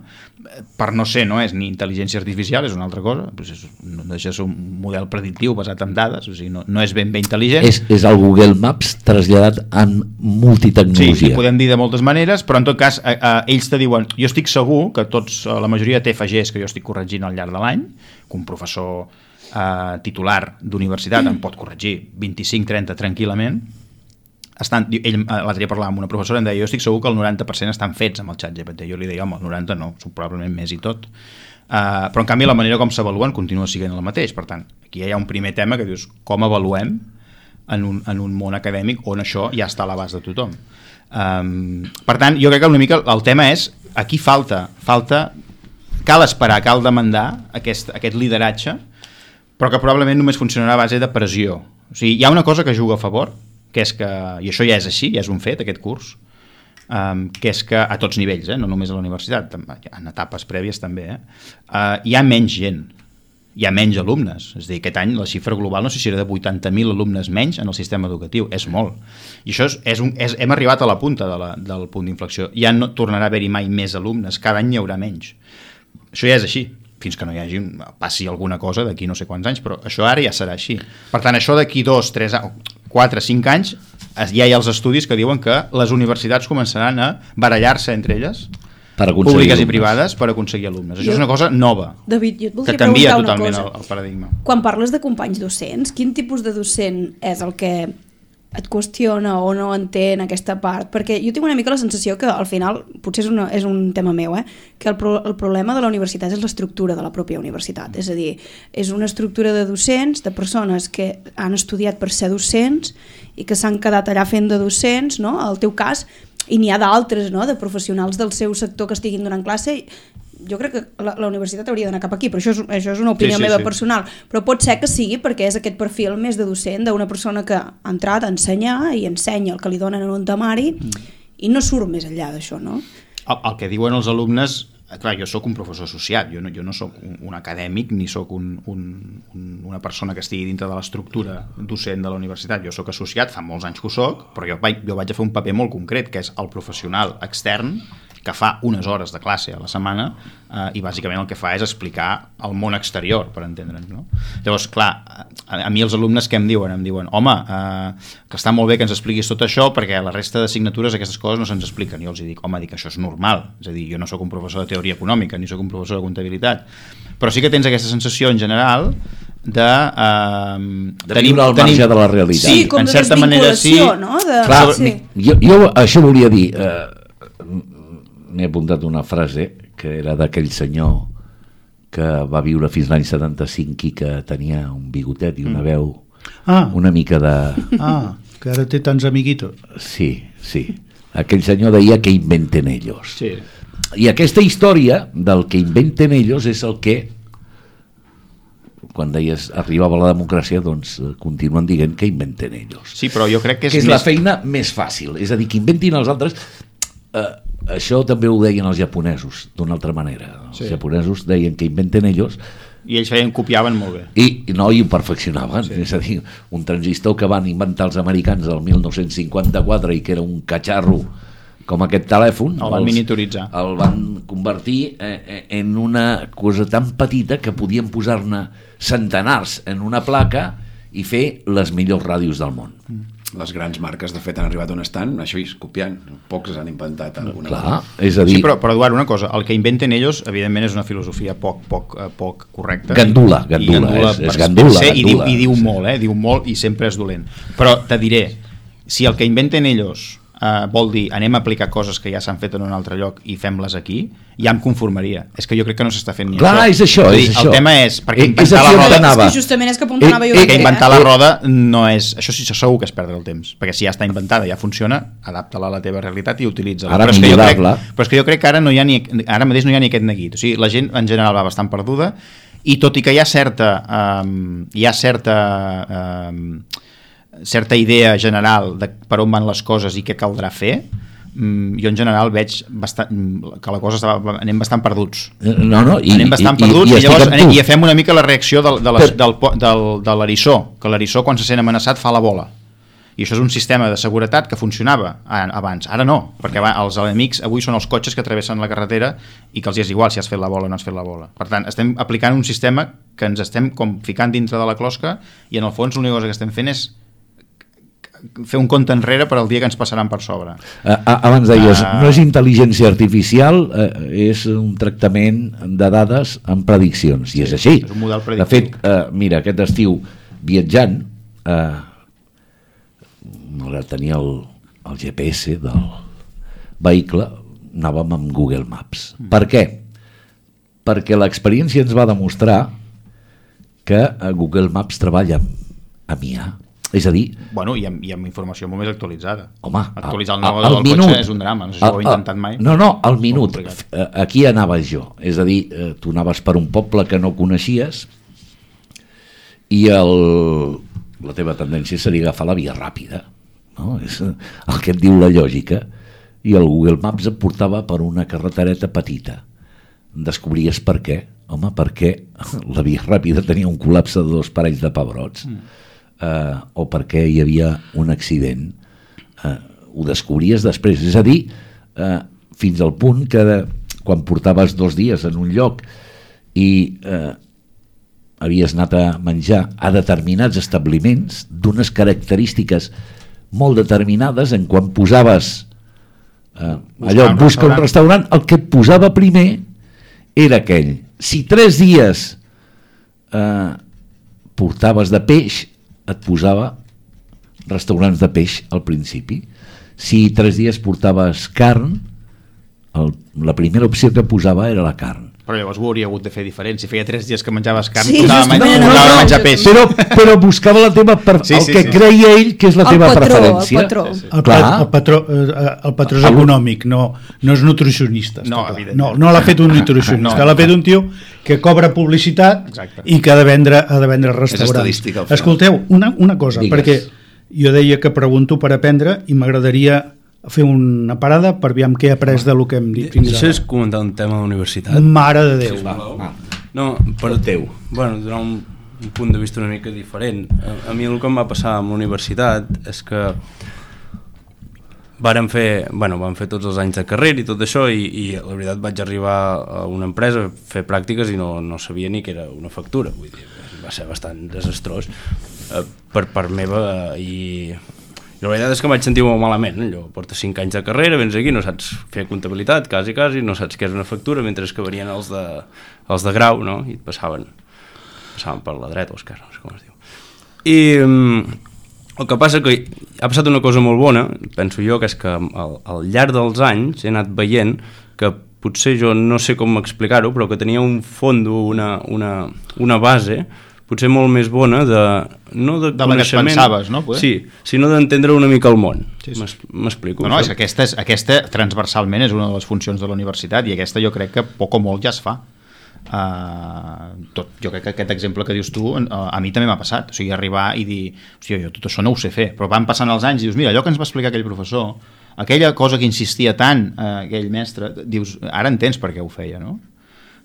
per no ser, no és ni intel·ligència artificial, és una altra cosa, doncs és, no deixa de ser un model predictiu basat en dades, o sigui, no, no és ben bé intel·ligent. És, és el Google Maps traslladat en Sí, multitecnologia. ho podem dir de moltes maneres, però en tot cas eh, eh, ells te diuen, jo estic segur que tots, eh, la majoria de TFGs que jo estic corregint al llarg de l'any, que un professor eh, titular d'universitat em pot corregir 25-30 tranquil·lament, estan, ell, eh, l'altre dia parlava amb una professora em deia, jo estic segur que el 90% estan fets amb el xat GPT. Jo li deia, home, el 90 no, probablement més i tot. Uh, però en canvi la manera com s'avaluen continua sent el mateix. Per tant, aquí hi ha un primer tema que dius, com avaluem en un, en un món acadèmic on això ja està a l'abast de tothom. Um, per tant, jo crec que una mica el tema és aquí falta, falta cal esperar, cal demandar aquest, aquest lideratge però que probablement només funcionarà a base de pressió. O sigui, hi ha una cosa que juga a favor, que és que, i això ja és així, ja és un fet, aquest curs, um, que és que a tots nivells, eh, no només a la universitat, en etapes prèvies també, eh, uh, hi ha menys gent, hi ha menys alumnes. És a dir, aquest any la xifra global no sé si era de 80.000 alumnes menys en el sistema educatiu. És molt. I això és, és un, és, hem arribat a la punta de la, del punt d'inflexió. Ja no tornarà a haver-hi mai més alumnes. Cada any hi haurà menys. Això ja és així fins que no hi hagi, passi alguna cosa d'aquí no sé quants anys, però això ara ja serà així. Per tant, això d'aquí dos, tres, a- quatre, cinc anys, es- ja hi ha els estudis que diuen que les universitats començaran a barallar-se entre elles, per públiques i alumnes. privades, per aconseguir alumnes. Això Jo- és una cosa nova, David, jo et que canvia totalment una el, el paradigma. Quan parles de companys docents, quin tipus de docent és el que et qüestiona o no entén aquesta part? Perquè jo tinc una mica la sensació que al final, potser és, una, és un tema meu, eh? que el, pro, el problema de la universitat és l'estructura de la pròpia universitat. És a dir, és una estructura de docents, de persones que han estudiat per ser docents i que s'han quedat allà fent de docents, no? Al teu cas, i n'hi ha d'altres, no? de professionals del seu sector que estiguin donant classe jo crec que la, la universitat hauria d'anar cap aquí, però això és, això és una opinió Sí, sí, meva sí. personal, però pot ser que sigui perquè és aquest perfil més de docent d'una persona que ha entrat a ensenyar i ensenya el que li donen en un temari Mm. i no surt més enllà d'això, no? El, el que diuen els alumnes clar, jo sóc un professor associat, jo no, jo no sóc un, un acadèmic ni sóc un, un, un, una persona que estigui dintre de l'estructura docent de la universitat, jo sóc associat, fa molts anys que ho sóc, però jo vaig, jo vaig a fer un paper molt concret, que és el professional extern que fa unes hores de classe a la setmana eh, i bàsicament el que fa és explicar el món exterior, per entendre'ns. No? Llavors, clar, a, a mi els alumnes què em diuen? Em diuen, home, eh, que està molt bé que ens expliquis tot això perquè la resta d'assignatures aquestes coses no se'ns expliquen. Jo els dic, home, dic, això és normal. És a dir, jo no sóc un professor de teoria econòmica ni sóc un professor de comptabilitat. Però sí que tens aquesta sensació en general de... Eh, De viure al marge de la realitat. Sí, com en de certa manera sí. no? De... Clar, sí. jo, jo això volia dir, eh, m'he apuntat una frase que era d'aquell senyor que va viure fins l'any 75 i que tenia un bigotet i una veu Ah, una mica de... ah, que ara té tants amiguitos. Sí, sí. Aquell senyor deia que inventen ellos. Sí. I aquesta història del que inventen ellos és el que quan deies arribava la democràcia doncs eh, continuen dient que inventen ells Sí, però jo crec que és, que és més... la feina més fàcil és a dir, que inventin els altres eh, això també ho deien els japonesos d'una altra manera els Sí. japonesos deien que inventen ells I ells feien, copiaven molt bé. I, i no, i ho perfeccionaven. Sí. És a dir, un transistor que van inventar els americans el 1954 i que era un catxarro com aquest telèfon, El van miniaturitzar. el van convertir eh, eh, en una cosa tan petita que podien posar-ne centenars en una placa i fer les millors ràdios del món. Les grans marques, de fet, han arribat on estan, això és copiant. Pocs han inventat alguna Clar, és a dir, Sí, però, però Eduard, una cosa, el que inventen ells, evidentment, és una filosofia poc, poc, eh, poc correcta. Gandula, I- gandula, i és- és gandula, ser, I, diu, gandula. I diu molt, eh? Diu molt i sempre és dolent. Però te diré, si el que inventen ells eh, vol dir anem a aplicar coses que ja s'han fet en un altre lloc i fem-les aquí, ja em conformaria. És que jo crec que no s'està fent ni Clar, és això, dir, és això. El tema és, perquè Eh, és inventar aquí la roda... anava. És que justament és que apuntanava Eh, jo eh, que inventar la roda no és... Això sí, segur que és perdre el temps, perquè si ja està inventada, ja funciona, adapta-la a la teva realitat i utilitza-la. Ara però, és que jo crec, però és que jo crec que ara, no hi ha ni, ara mateix no hi ha ni aquest neguit. O sigui, la gent en general va bastant perduda i tot i que hi ha certa... Um, hi ha certa... Um, certa idea general de per on van les coses i què caldrà fer, mm, jo en general veig bastant, mm, que la cosa estava, anem bastant perduts. No, no, i, anem bastant i, perduts i, i, i llavors anem, i fem una mica la reacció del, de les, del, del, de l'erissó que l'erissó quan se sent amenaçat fa la bola. I això és un sistema de seguretat que funcionava abans, ara no perquè els enemics avui són els cotxes que travessen la carretera i que els és igual si has fet la bola o no has fet la bola. Per tant, estem aplicant un sistema que ens estem com ficant dintre de la closca i en el fons l'única cosa que estem fent és fer un compte enrere per al dia que ens passaran per sobre Eh, a- abans deies, Ah. no és intel·ligència artificial, eh, és un tractament de dades amb prediccions, i és així. és un model De predictiu. fet, eh, mira, aquest estiu, viatjant, eh, malgrat tenir el, el GPS del vehicle, anàvem amb Google Maps. Mm. Per què? Perquè l'experiència ens va demostrar que eh, Google Maps treballa amb IA. És a dir, bueno, i amb, i amb informació molt més actualitzada Home, actualitzar el navegador al del minut. cotxe és un drama no sé si ho heu Al- al- intentat mai No, no, al minut. Eh, Aquí anava jo. És a dir, eh, tu anaves per un poble que no coneixies i el, la teva tendència seria agafar la via ràpida. No? És eh, el que et diu la lògica. I el Google Maps et portava per una carretereta petita. Descobries per què? Home, perquè la via ràpida tenia un col·lapse de dos parells de pebrots. Mm. Eh, o perquè hi havia un accident. Eh, ho descobries després. És a dir, eh, fins al punt que de, quan portaves dos dies en un lloc i eh, havies anat a menjar a determinats establiments d'unes característiques molt determinades en quan posaves eh, allò, un busca un restaurant. restaurant, el que posava primer era aquell. Si tres dies eh, portaves de peix, et posava restaurants de peix al principi. Si tres dies portaves carn, el, la primera opció que posava era la carn. Però llavors ho hauria hagut de fer diferent si feia tres dies que menjaves carn Sí, posava, men no, posava no, menjar no, peix Però, però buscava la teva per, Sí, el sí, que sí. creia ell que és la El teva patró, el preferència. patró. Sí, sí. El, Clar. el patró, eh, el patró és econòmic, no, no és nutricionista. No, no, no l'ha fet un nutricionista, No. no, l'ha fet un tio que cobra publicitat Exacte. i que ha de vendre, ha de vendre restaurants. Escolteu, una, una cosa, Digues. perquè jo deia que pregunto per aprendre i m'agradaria fer una parada per veure què he après de lo que hem dit fins Això és ara. comentar un tema d'universitat. Mare de Déu. Va, No, per El teu. Bueno, donar un, un punt de vista una mica diferent. A, a mi el que em va passar amb la universitat és que varen fer, bueno, vam fer tots els anys de carrera i tot això i, i la veritat vaig arribar a una empresa a fer pràctiques i no, no sabia ni que era una factura, vull dir, va ser bastant desastrós eh, per part meva eh, i, i la veritat és que vaig sentir molt malament, allò, portes 5 anys de carrera, vens aquí, no saps fer comptabilitat, quasi, quasi, no saps què és una factura, mentre que venien els de, els de grau, no?, i et passaven, passaven per la dreta o no sé com es diu. I mm, el que passa que ha passat una cosa molt bona, penso jo, que és que al, al llarg dels anys he anat veient que potser jo no sé com explicar-ho, però que tenia un fondo, una, una, una base potser molt més bona de, no de, De la que pensaves, no, poder? Sí, sinó d'entendre una mica el món. Sí, sí. M'explico? no, no, és aquesta, és, aquesta transversalment és una de les funcions de la universitat i aquesta jo crec que poc o molt ja es fa Uh, tot, jo crec que aquest exemple que dius tu uh, a mi també m'ha passat, o sigui, arribar i dir hòstia, jo tot això no ho sé fer, però van passant els anys i dius, mira, allò que ens va explicar aquell professor aquella cosa que insistia tant uh, aquell mestre, dius, ara entens per què ho feia, no?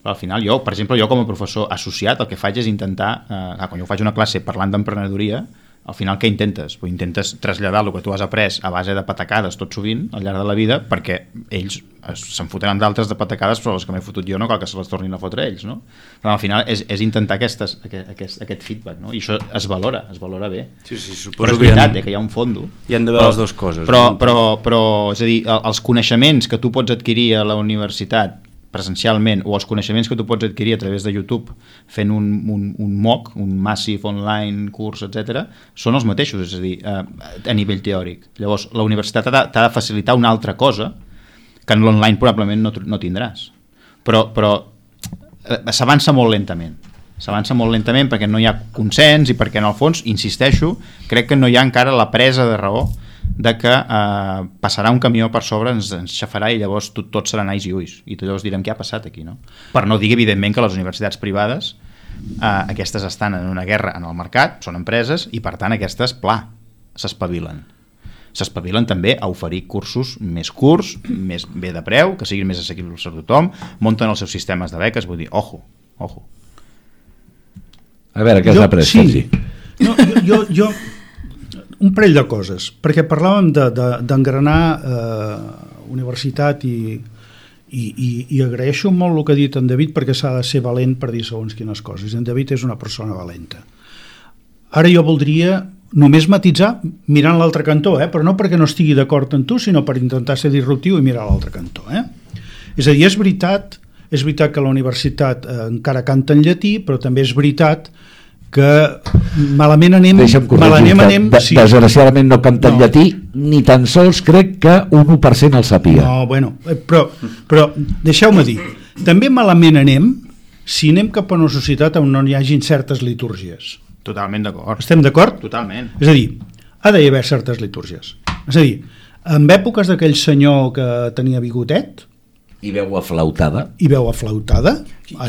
Al final jo, per exemple, jo com a professor associat el que faig és intentar, eh, quan jo faig una classe parlant d'emprenedoria, al final què intentes? Pues intentes traslladar el que tu has après a base de patacades tot sovint al llarg de la vida perquè ells se'n fotran d'altres de patacades però les que m'he fotut jo no cal que se les tornin a fotre ells no? però al final és, és intentar aquestes, aquest, aquest, aquest feedback no? i això es valora, es valora bé Sí, sí, però és que hi ha, veritat eh, que hi ha un fondo hi han d'haver però- les dues coses. però, però, però, és a dir, el- els coneixements que tu pots adquirir a la universitat presencialment o els coneixements que tu pots adquirir a través de YouTube fent un, un, un MOOC, un Massive Online curs, etc, són els mateixos, és a dir, eh, a nivell teòric. Llavors, la universitat t'ha de, facilitar una altra cosa que en l'online probablement no, no tindràs. Però, però eh, s'avança molt lentament s'avança molt lentament perquè no hi ha consens i perquè en el fons, insisteixo, crec que no hi ha encara la presa de raó de que eh, passarà un camió per sobre, ens, ens xafarà i llavors tot, tot serà nais i ulls. I llavors direm què ha passat aquí, no? Per no dir, evidentment, que les universitats privades eh, aquestes estan en una guerra en el mercat, són empreses, i per tant aquestes, pla, s'espavilen s'espavilen també a oferir cursos més curts, més bé de preu, que siguin més assequibles a tothom, munten els seus sistemes de beques, vull dir, ojo, ojo. A veure, què has après, sí. Sergi? No, jo, jo, jo, un parell de coses, perquè parlàvem d'engranar de, de, eh, universitat i, i, i, i agraeixo molt el que ha dit en David perquè s'ha de ser valent per dir segons quines coses. En David és una persona valenta. Ara jo voldria només matitzar mirant l'altre cantó, eh? però no perquè no estigui d'acord amb tu, sinó per intentar ser disruptiu i mirar l'altre cantó. Eh? És a dir, és veritat, és veritat que la universitat eh, encara canta en llatí, però també és veritat que malament anem... Deixa'm corregir malament anem de, sí. desgraciadament no canta en No. llatí, ni tan sols crec que un 1% el sàpiga. No, bueno, eh, però, però deixeu-me dir, també malament anem si anem cap a una societat on no hi hagin certes litúrgies. Totalment d'acord. Estem d'acord? Totalment. És a dir, ha d'hi haver certes litúrgies. És a dir, en èpoques d'aquell senyor que tenia bigotet I veu aflautada. i veu aflautada,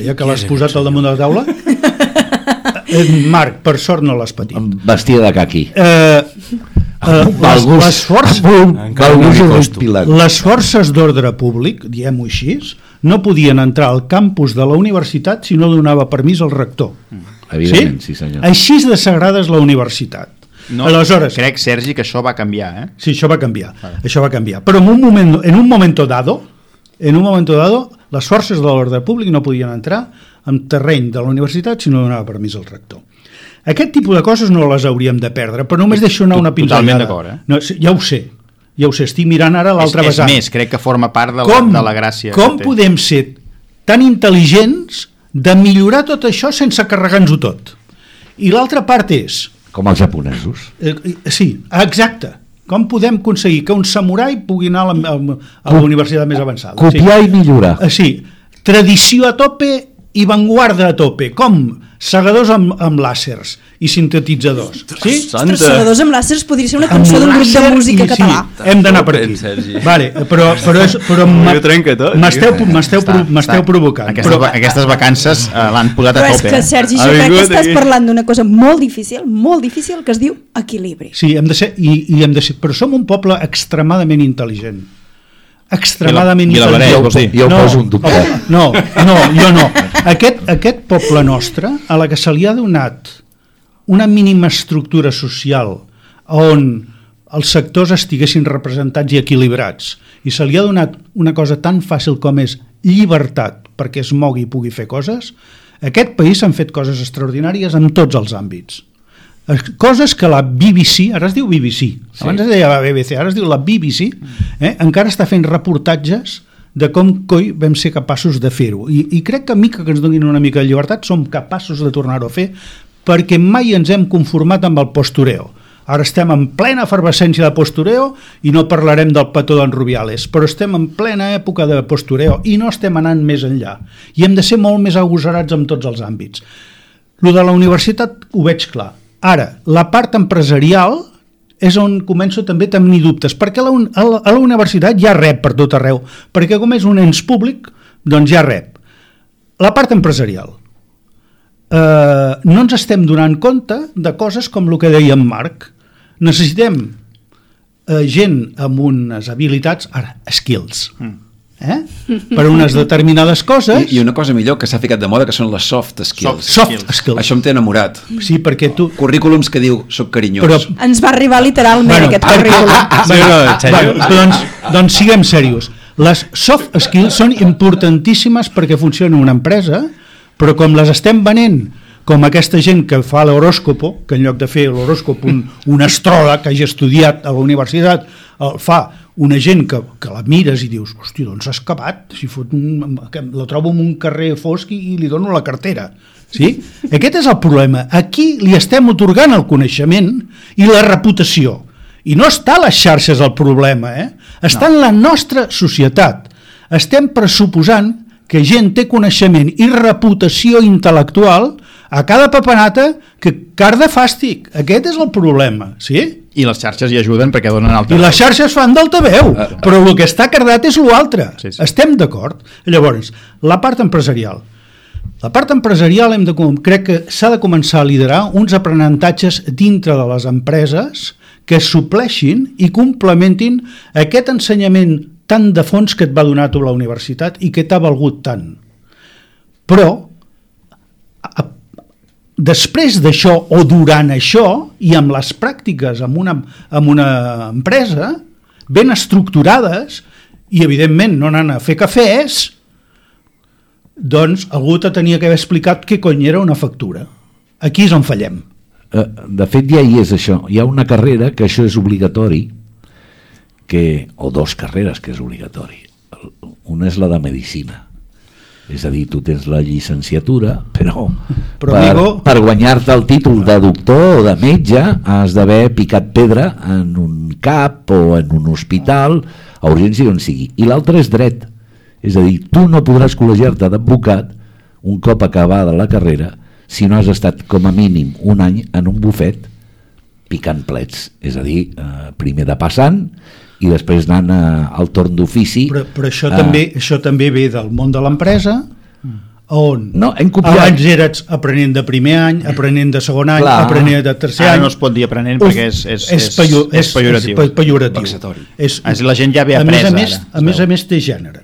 ja que l'has posat al damunt de la taula, Marc, per sort no l'has patit. Amb vestia de caqui. Eh, eh, les, les, forces, les forces d'ordre públic, diem-ho així, no podien entrar al campus de la universitat si no donava permís al rector. Evidentment, sí, senyor. Així de sagrada és la universitat. No, Aleshores, crec, Sergi, que això va canviar, eh? Sí, això va canviar. Això va canviar. Però en un moment, en un momento dado, en un momento dado, les forces de l'ordre públic no podien entrar en terreny de la universitat si no donava permís al rector. Aquest tipus de coses no les hauríem de perdre, però només deixo anar una pinzellada. Totalment d'acord, eh? No, sí, ja ho sé, ja ho sé, estic mirant ara l'altra és, és vessant. més, crec que forma part de la, com, de la gràcia. Com podem ser tan intel·ligents de millorar tot això sense carregar-nos-ho tot? I l'altra part és, Com els japonesos. Eh, sí, exacte. Com podem aconseguir que un samurai pugui anar a la, a la universitat més avançada? Copiar i millorar. Sí. Eh, sí, tradició a tope i vanguarda a tope. Com? Segadors amb, amb làsers i sintetitzadors. Sí? Ostres, segadors amb làsers podria ser una cançó d'un grup de música i- català. Sí, hem d'anar per aquí. Sergi. Vale, però, però, és, però m'esteu m'esteu provocant. Aquestes, Però, aquestes vacances eh, l'han posat Però a és tope. que, eh? Sergi, jo crec que estàs aquí. parlant d'una cosa molt difícil, molt difícil, que es diu equilibri. sí, hem de ser, i, i hem de ser, però som un poble extremadament intel·ligent. Extremadament intel·ligent. vols dir? Jo ho poso un dubte. No, no, jo no. Aquest, aquest poble nostre, a la que se li ha donat una mínima estructura social on els sectors estiguessin representats i equilibrats i se li ha donat una cosa tan fàcil com és llibertat perquè es mogui i pugui fer coses, aquest país s'han fet coses extraordinàries en tots els àmbits. Coses que la BBC, ara es diu BBC, sí. abans es deia la BBC, ara es diu la BBC, eh, encara està fent reportatges de com coi vam ser capaços de fer-ho. I, I crec que a mica que ens donin una mica de llibertat som capaços de tornar-ho a fer perquè mai ens hem conformat amb el postureo. Ara estem en plena efervescència de postureo i no parlarem del petó d'en Rubiales, però estem en plena època de postureo i no estem anant més enllà. I hem de ser molt més agosarats en tots els àmbits. Lo de la universitat ho veig clar. Ara, la part empresarial és on començo també a tenir dubtes, perquè a la, un- a la, a la universitat ja rep per tot arreu, perquè com és un ens públic, doncs ja rep. La part empresarial. Eh, no ens estem donant compte de coses com el que deia en Marc. Necessitem eh, gent amb unes habilitats, ara, skills, eh? Per unes determinades coses I, I una cosa millor que s'ha ficat de moda, que són les soft skills. soft skills. Això em té enamorat. Sí, perquè tu... Currículums que diu, soc carinyós. Però, Ens va arribar literalment Bueno, aquest ah, currículum. bueno, en sèrio? bueno, doncs, doncs siguem serios. Les soft skills són importantíssimes perquè funcioni una empresa, però com les estem venent com aquesta gent que fa l'horòscopo, que en lloc de fer l'horòscop un, un astròleg que hagi estudiat a la universitat, el fa una gent que, que la mires i dius, hosti, doncs has acabat, si fot un, que la trobo en un carrer fosc i, i li dono la cartera. Sí? Aquest és el problema. Aquí li estem otorgant el coneixement i la reputació. I no està a les xarxes el problema, eh? està no. en la nostra societat. Estem pressuposant que gent té coneixement i reputació intel·lectual a cada papanata que car de fàstic. Aquest és el problema, sí? I les xarxes hi ajuden perquè donen I alta les xarxes fan d'altaveu, però el que està cardat és l'altre. Sí, sí. Estem d'acord? Llavors, la part empresarial. La part empresarial hem de, crec que s'ha de començar a liderar uns aprenentatges dintre de les empreses que supleixin i complementin aquest ensenyament tan de fons que et va donar tu la universitat i que t'ha valgut tant. Però, a, després d'això o durant això i amb les pràctiques amb una, amb una empresa ben estructurades i evidentment no anant a fer cafès doncs algú te tenia que haver explicat què cony era una factura. Aquí és on fallem. Eh, de fet ja hi és això. Hi ha una carrera que això és obligatori que, o dos carreres que és obligatori. Una és la de medicina és a dir, tu tens la llicenciatura però, Però, per, amigo- per guanyar-te el títol de doctor o de metge has d'haver picat pedra en un CAP o en un hospital a urgència on sigui. I l'altre és dret. És a dir, tu no podràs col·legiar-te d'advocat un cop acabada la carrera si no has estat com a mínim un any en un bufet picant plets, és a dir, eh, primer de passant i després anant eh, al torn d'ofici. però, però això, eh, també, això també ve del món de l'empresa on No, hem copiat. abans eres aprenent de primer any, aprenent de segon any, Clar. aprenent de tercer Ara any. no es pot dir aprenent Uf, perquè és- és- és, és- pejo- és és, pejoratiu. És pe- pejoratiu. És, És la gent ja ve a més a apresa, més, ara, a es més, a més té gènere.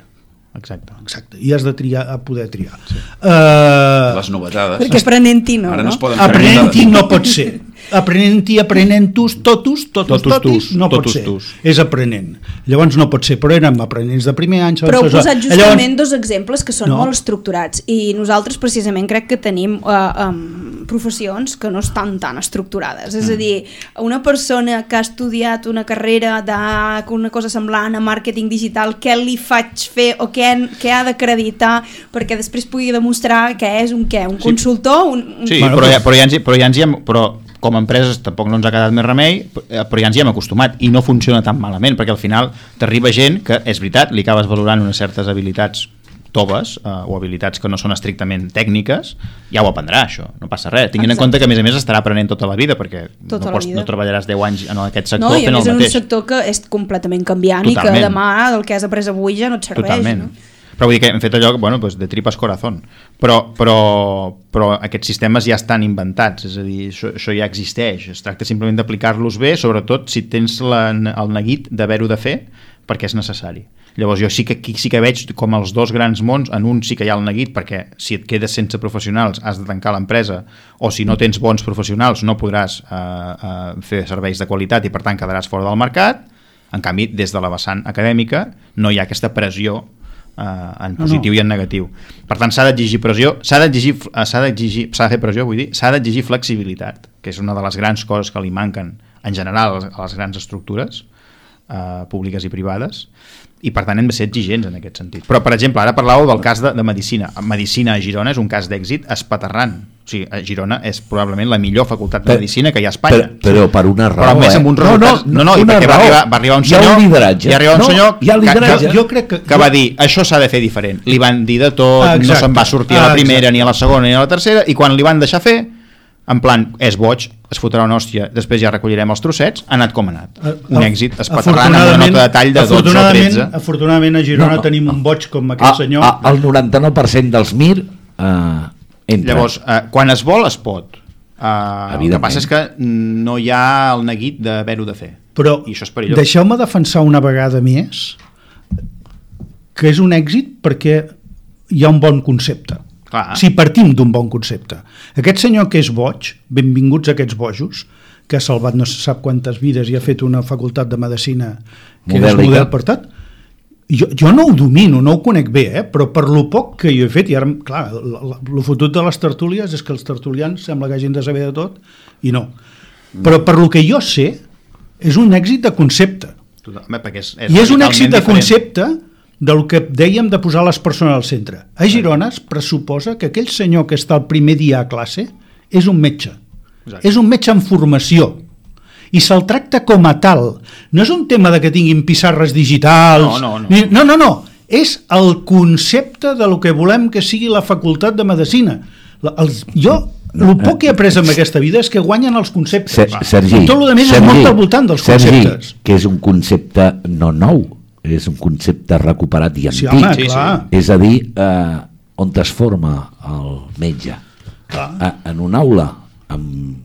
Exacte. Exacte, i has de triar, a poder triar. Sí. Uh, Les novetades. Perquè aprenent-hi no, Ara no no? es poden fer aprenent-hi novetades. no pot ser. Aprenent-hi, aprenent-tus, totus, totus, Totus, totis, tus, no pot totus, ser. tus. És aprenent. Llavors no pot ser, però érem aprenents de primer any. Però heu posat justament dos exemples que són No. molt estructurats i nosaltres precisament crec que tenim uh, um, professions que no estan tan estructurades. És a dir, una persona que ha estudiat una carrera d'una cosa semblant a màrqueting digital, què li faig fer o què, què ha d'acreditar perquè després pugui demostrar que és un què? Un consultor? Un, un... Sí, Bueno, però, però- ja, però, ja ens, hi- però ja ens hi hem, però com a empreses tampoc no ens ha quedat més remei, eh, però ja ens hi hem acostumat i no funciona tan malament, perquè al final t'arriba gent que, és veritat, li acabes valorant unes certes habilitats toves eh, o habilitats que no són estrictament tècniques, ja ho aprendrà això, no passa res. Tinguin en Exacte. compte que a més a més estarà aprenent tota la vida perquè Tota no, pots, vida. no treballaràs 10 anys en aquest sector no, i a fent més el en un mateix. sector que és completament canviant i Totalment. que demà el que has après avui ja no et serveix. Totalment. No? Però vull dir que hem fet allò bueno, pues de tripas corazón. Però, però, però aquests sistemes ja estan inventats, és a dir, això, això ja existeix. Es tracta simplement d'aplicar-los bé, sobretot si tens la, el neguit d'haver-ho de fer perquè és necessari. Llavors jo sí que aquí sí que veig com els dos grans mons, en un sí que hi ha el neguit perquè si et quedes sense professionals has de tancar l'empresa o si no tens bons professionals no podràs eh, eh, fer serveis de qualitat i per tant quedaràs fora del mercat en canvi, des de la vessant acadèmica no hi ha aquesta pressió eh, en positiu no, no. i en negatiu. Per tant, s'ha d'exigir pressió, s'ha d'exigir eh, s'ha d'exigir, s'ha de fer pressió, vull dir, s'ha d'exigir flexibilitat, que és una de les grans coses que li manquen en general a les, a les grans estructures eh, públiques i privades i per tant hem de ser exigents en aquest sentit. Però, per exemple, ara parlàveu del cas de, de Medicina. Medicina a Girona és un cas d'èxit espaterrant. O sigui, a Girona és probablement la millor facultat de Per- Medicina que hi ha a Espanya. Per, però per una raó, Però més eh? amb uns no, no, No, no, i perquè va arribar, va arribar un Hi ha senyor... un lideratge. Hi ha arribat un No, senyor hi ha que, lideratge. que, Jo crec que- que va dir això s'ha de fer diferent. Li van dir de tot, Ah, no exacte. se'n va sortir a la Ah, primera, exacte. ni a la segona, ni a la tercera, i quan li van deixar fer, en plan, és boig, es fotrà una hòstia, després ja recollirem els trossets, ha anat com ha anat. Un èxit espaterrant amb una nota de tall de 12 o afortunadament, 13. Afortunadament a Girona No, no, tenim un boig com A, aquest senyor. a, el 99% dels MIR eh, entra. Llavors, eh, quan es vol, es pot. Uh, el que passa és que no hi ha el neguit d'haver-ho de fer. Però I això és perillós. deixeu-me defensar una vegada més que és un èxit perquè hi ha un bon concepte. Clar. Si partim d'un bon concepte. Aquest senyor que és boig, benvinguts a aquests bojos, que ha salvat no se sap quantes vides i ha fet una facultat de medicina que és Modèlica. model per tot, jo, jo no ho domino, no ho conec bé, eh? però per lo poc que jo he fet, i ara, clar, el fotut de les tertúlies és que els tertulians sembla que hagin de saber de tot, i no. Però per lo que jo sé, és un èxit de concepte. Totalment, perquè és, I és un èxit de diferent. concepte del que dèiem de posar les persones al centre. A Girona es pressuposa que aquell senyor que està el primer dia a classe és un metge. Exacte. És un metge en formació. I se'l tracta com a tal. No és un tema de que tinguin pissarres digitals. No, no, no. Ni, no, no, no. És el concepte de lo que volem que sigui la facultat de medicina. La, els, jo, el poc que he après en aquesta vida és que guanyen els conceptes. Ser, Sergi, I tot el més és Sergi, molt al voltant dels Sergi, conceptes. que és un concepte no nou, és un concepte recuperat i Sí, antic. home, Sí, sí. clar. És a dir, eh, on es forma el metge? clar. A, en una aula amb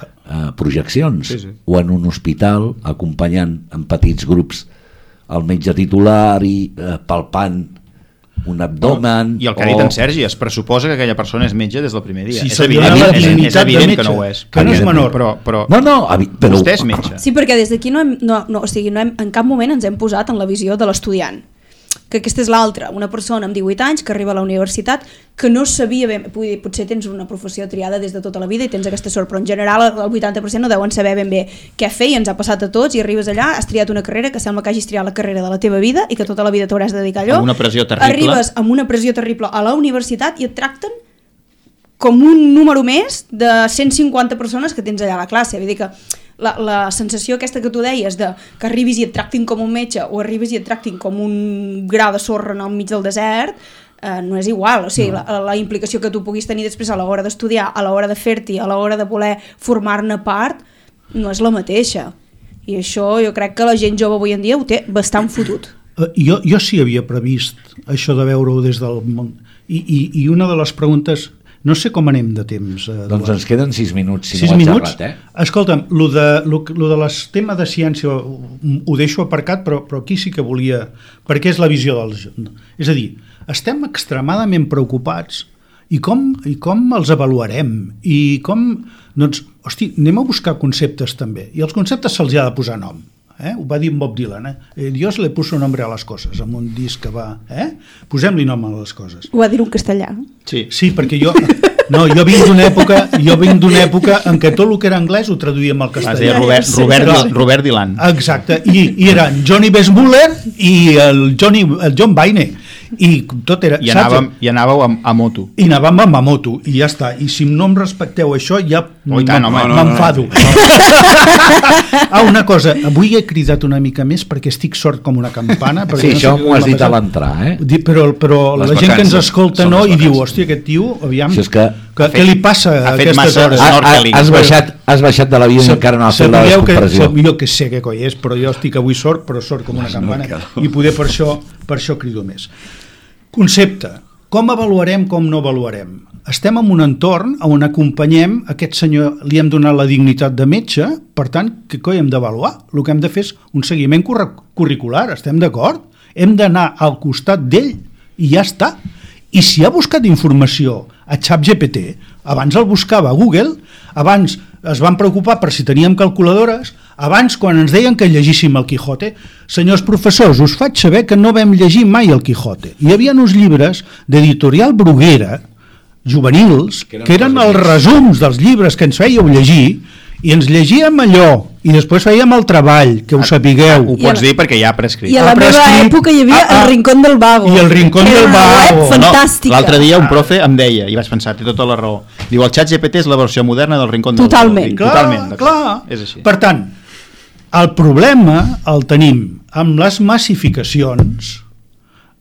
eh, projeccions Sí, sí. o en un hospital acompanyant en petits grups el metge titular i eh, palpant un abdomen I el que ha dit en Sergi, es pressuposa que aquella persona és metge des del primer dia. Si és, evident, és, és evident metge, que no ho és. que no és menor. Però, però no, no, però, vostè és metge. Sí, perquè des d'aquí no, hem, no, no, o sigui, no hem, en cap moment ens hem posat en la visió de l'estudiant que aquesta és l'altra, una persona amb 18 anys que arriba a la universitat que no sabia ben, dir, potser tens una professió triada des de tota la vida i tens aquesta sort, però en general el 80% no deuen saber ben bé què fer i ens ha passat a tots i arribes allà, has triat una carrera que sembla que hagis triat la carrera de la teva vida i que tota la vida t'hauràs de dedicar a allò. Amb una pressió terrible. Arribes amb una pressió terrible a la universitat i et tracten com un número més de 150 persones que tens allà a la classe. Vull dir que la, la sensació aquesta que tu deies de que arribis i et tractin com un metge o arribis i et tractin com un gra de sorra en el mig del desert eh, no és igual, o sigui, no. la, la implicació que tu puguis tenir després a l'hora d'estudiar, a l'hora de fer-t'hi, a l'hora de voler formar-ne part, no és la mateixa. I això jo crec que la gent jove avui en dia ho té bastant fotut. Eh, Jo, jo sí havia previst això de veure-ho des del món. I, i, I una de les preguntes... No sé com anem de temps. Eh, doncs ens queden 6 minuts si Sis no ho minuts? xerrat, eh? Escolta'm, lo de, lo, lo de les tema de ciència ho, ho deixo aparcat, però, però aquí sí que volia... Perquè és la visió dels... És a dir, estem extremadament preocupats i com, i com els avaluarem i com... Doncs, hosti, anem a buscar conceptes també. I els conceptes se'ls ha de posar nom. Eh? Ho va dir Bob Dylan. Eh? Eh, Dios le puso nombre a les coses, amb un disc que va... Eh? Posem-li nom a les coses. Ho va dir un castellà. Sí. Sí, perquè jo... No, jo vinc d'una època, jo vinc d'una època en què tot el que era anglès ho traduïem al Es castellà. deia Robert, Robert, Dil- Robert Dylan. Exacte, i, i eren Johnny Besmuller i el, Johnny, el John Baine i tot era, I anàvem, i anàveu a, a moto. I anàvem amb Mamoto i ja està, i si no em respecteu això ja Oh, home, no, no, m'enfado ah, una cosa, avui he cridat una mica més perquè estic sort com una campana perquè Sí, no això m'ho has dit a l'entrar, eh? Di- però, però Les la gent que ens escolta no i diu, hòstia, aquest tio, aviam, Si és que- que, què li passa ha a fet aquestes massa hores? Ha, ha, Snorkeling. has, baixat, has baixat de l'avió i encara no has fet la que, descompressió. sap, jo que sé què coi és, però jo estic avui sort, però sort com una campana, i poder per això, per això crido més. Concepte. Com avaluarem, com no avaluarem? Estem en un entorn on acompanyem aquest senyor, li hem donat la dignitat de metge, per tant, què coi hem d'avaluar? El que hem de fer és un seguiment curr curricular, estem d'acord? Hem d'anar al costat d'ell i ja està. I si ha buscat informació a ChatGPT, abans el buscava a Google, abans es van preocupar per si teníem calculadores, abans quan ens deien que llegíssim el Quijote, senyors professors, us faig saber que no vam llegir mai el Quijote. Hi havia uns llibres d'editorial Bruguera, juvenils, que eren, que eren els resums dels llibres que ens fèieu llegir, i ens llegíem allò, i després fèiem el treball, que ho sapigueu. Ho I pots a- dir perquè ja ha prescrit. I a la Ah, meva època hi havia Ah, ah. el Rincón del Vago. I el Rincón del Vago. web No, fantàstica. L'altre dia un profe em deia, i vaig pensar, té tota la raó, diu, el xat GPT és la versió moderna del Rincón del Totalment. Vago. Dic, Clar, Totalment. clar. És així. Per tant, el problema el tenim amb les massificacions,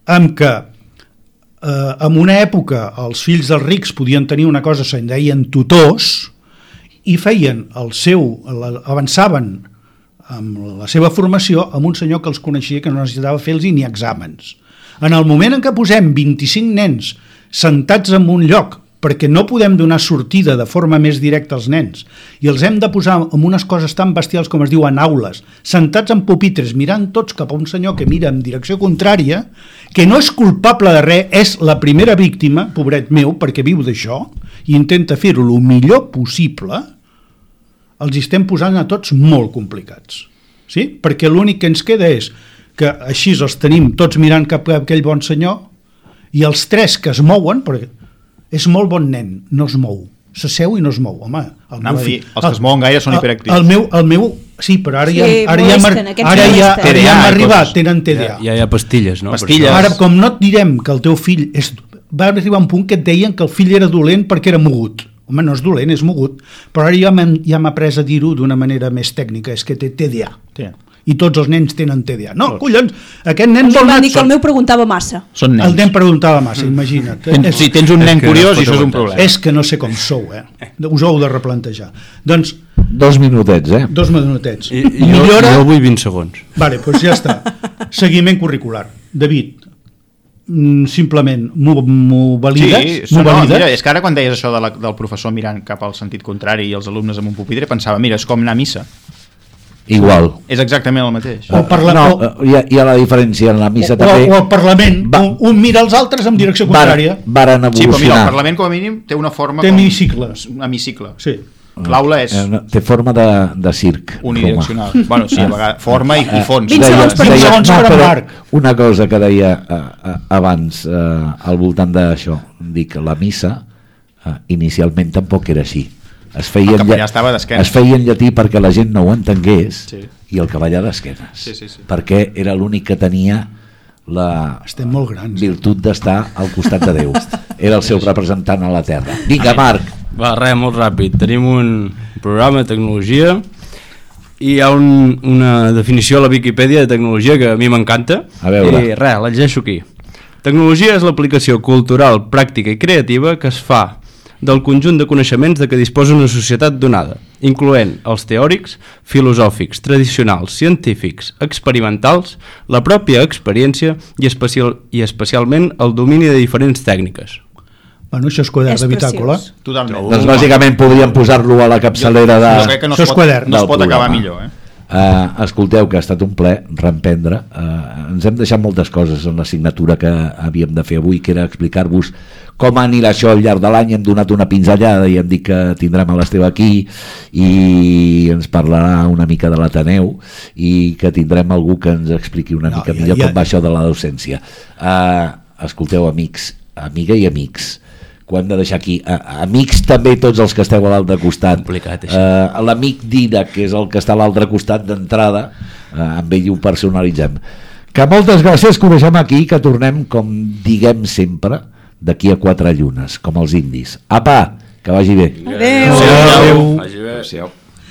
amb que eh, en una època els fills dels rics podien tenir una cosa, se'n deien tutors, i feien el seu, avançaven amb la seva formació amb un senyor que els coneixia que no necessitava fer-los ni exàmens. En el moment en què posem 25 nens sentats en un lloc perquè no podem donar sortida de forma més directa als nens i els hem de posar en unes coses tan bestials com es diuen aules, sentats en pupitres mirant tots cap a un senyor que mira en direcció contrària, que no és culpable de res, és la primera víctima, pobret meu, perquè viu d'això, i intenta fer-ho el millor possible, els estem posant a tots molt complicats. Sí? Perquè l'únic que ens queda és que així els tenim tots mirant cap a aquell bon senyor i els tres que es mouen, perquè és molt bon nen, no es mou s'asseu i no es mou, home el meu dir, fill- els que es mouen gaire són el- hiperactius. el meu, el meu, sí, però ara Sí, ja, ara ja, molesten, aquests ara ja, ara ja hem arribat, coses. tenen TDA Ja hi ha pastilles, no? Pastilles. Ara, com no et direm que el teu fill és... Va arribar un punt que et deien que el fill era dolent perquè era mogut. Home, no és dolent, és mogut. Però ara ja m'hem ja m'ha après a dir-ho d'una manera més tècnica, és que té TDA. Sí. I tots els nens tenen TDA. No, collons, aquest nen vol anar... dir que el meu preguntava massa. Són nens. El nen preguntava massa, imagina't. Ten, És- si tens un nen no curiós, això és un problema. És que no sé com sou, eh? Us heu de replantejar. Doncs, Dos minutets, eh? dos minutets. I, i jo, Millora... jo vull 20 segons. Vale, doncs ja està. Seguiment curricular. David, mm, simplement m'ho valides? Sí, no, valides? mira, és que ara quan deies això de la, del professor mirant cap al sentit contrari i els alumnes amb un pupitre, pensava, mira, és com anar a missa. Igual. És exactament el mateix. O parla- no, o- eh, hi ha, hi ha la diferència en la missa o, també. o al Parlament, Va- un, un mira els altres en direcció contrària. Varen, varen Sí, però mira, el evolucionar. Parlament com a mínim té una forma... Té com... hemicicles. Un hemicicle. Sí. L'aula és Eh, no, Té forma de, de circ. unidireccional. Bueno, sí, a vegades, forma i, i fons. 20 segons per Deia- segons per en però Marc. Una cosa que deia eh, eh, abans eh, al voltant d'això, dic, la missa eh, inicialment tampoc era així. Es feia, El lla- estava es feia en llatí perquè la gent no ho entengués Sí. i el cavallà d'esquenes. Sí, sí, sí. Perquè era l'únic que tenia la Estem molt grans. virtut d'estar al costat de Déu. Era el seu representant a la Terra. Vinga, Marc, Va, res, molt ràpid. Tenim un programa de tecnologia i hi ha un, una definició a la Viquipèdia de tecnologia que a mi m'encanta. A veure. I res, la llegeixo aquí. Tecnologia és l'aplicació cultural, pràctica i creativa que es fa del conjunt de coneixements de què disposa una societat donada, incloent els teòrics, filosòfics, tradicionals, científics, experimentals, la pròpia experiència i, especial, i especialment el domini de diferents tècniques. Bueno, això és quadern És de bitàcola. preciós. Totalment. doncs bàsicament podríem posar-lo a la capçalera de... Jo crec que no Això es és pot, quadern. no es pot acabar programa. millor, eh? Uh, escolteu, que ha estat un ple reemprendre. Uh, ens hem deixat moltes coses en l'assignatura que havíem de fer avui, que era explicar-vos com anirà això al llarg de l'any. Hem donat una pinzellada i hem dit que tindrem a l'Esteve aquí i ens parlarà una mica de l'Ateneu i que tindrem algú que ens expliqui una No, mica ja- millor ja- com va això de la docència. Uh, escolteu, amics, amiga i amics, ho hem de deixar aquí. A, amics també tots els que esteu a l'altre costat. Complicat, això. Eh, l'amic Didac, que és el que està a l'altre costat d'entrada, eh, amb ell ho personalitzem. Que moltes gràcies, que ho deixem aquí, que tornem, com diguem sempre, d'aquí a quatre llunes, com els indis. Apa, que vagi bé. Adéu. Adéu. Vagi bé. Adéu.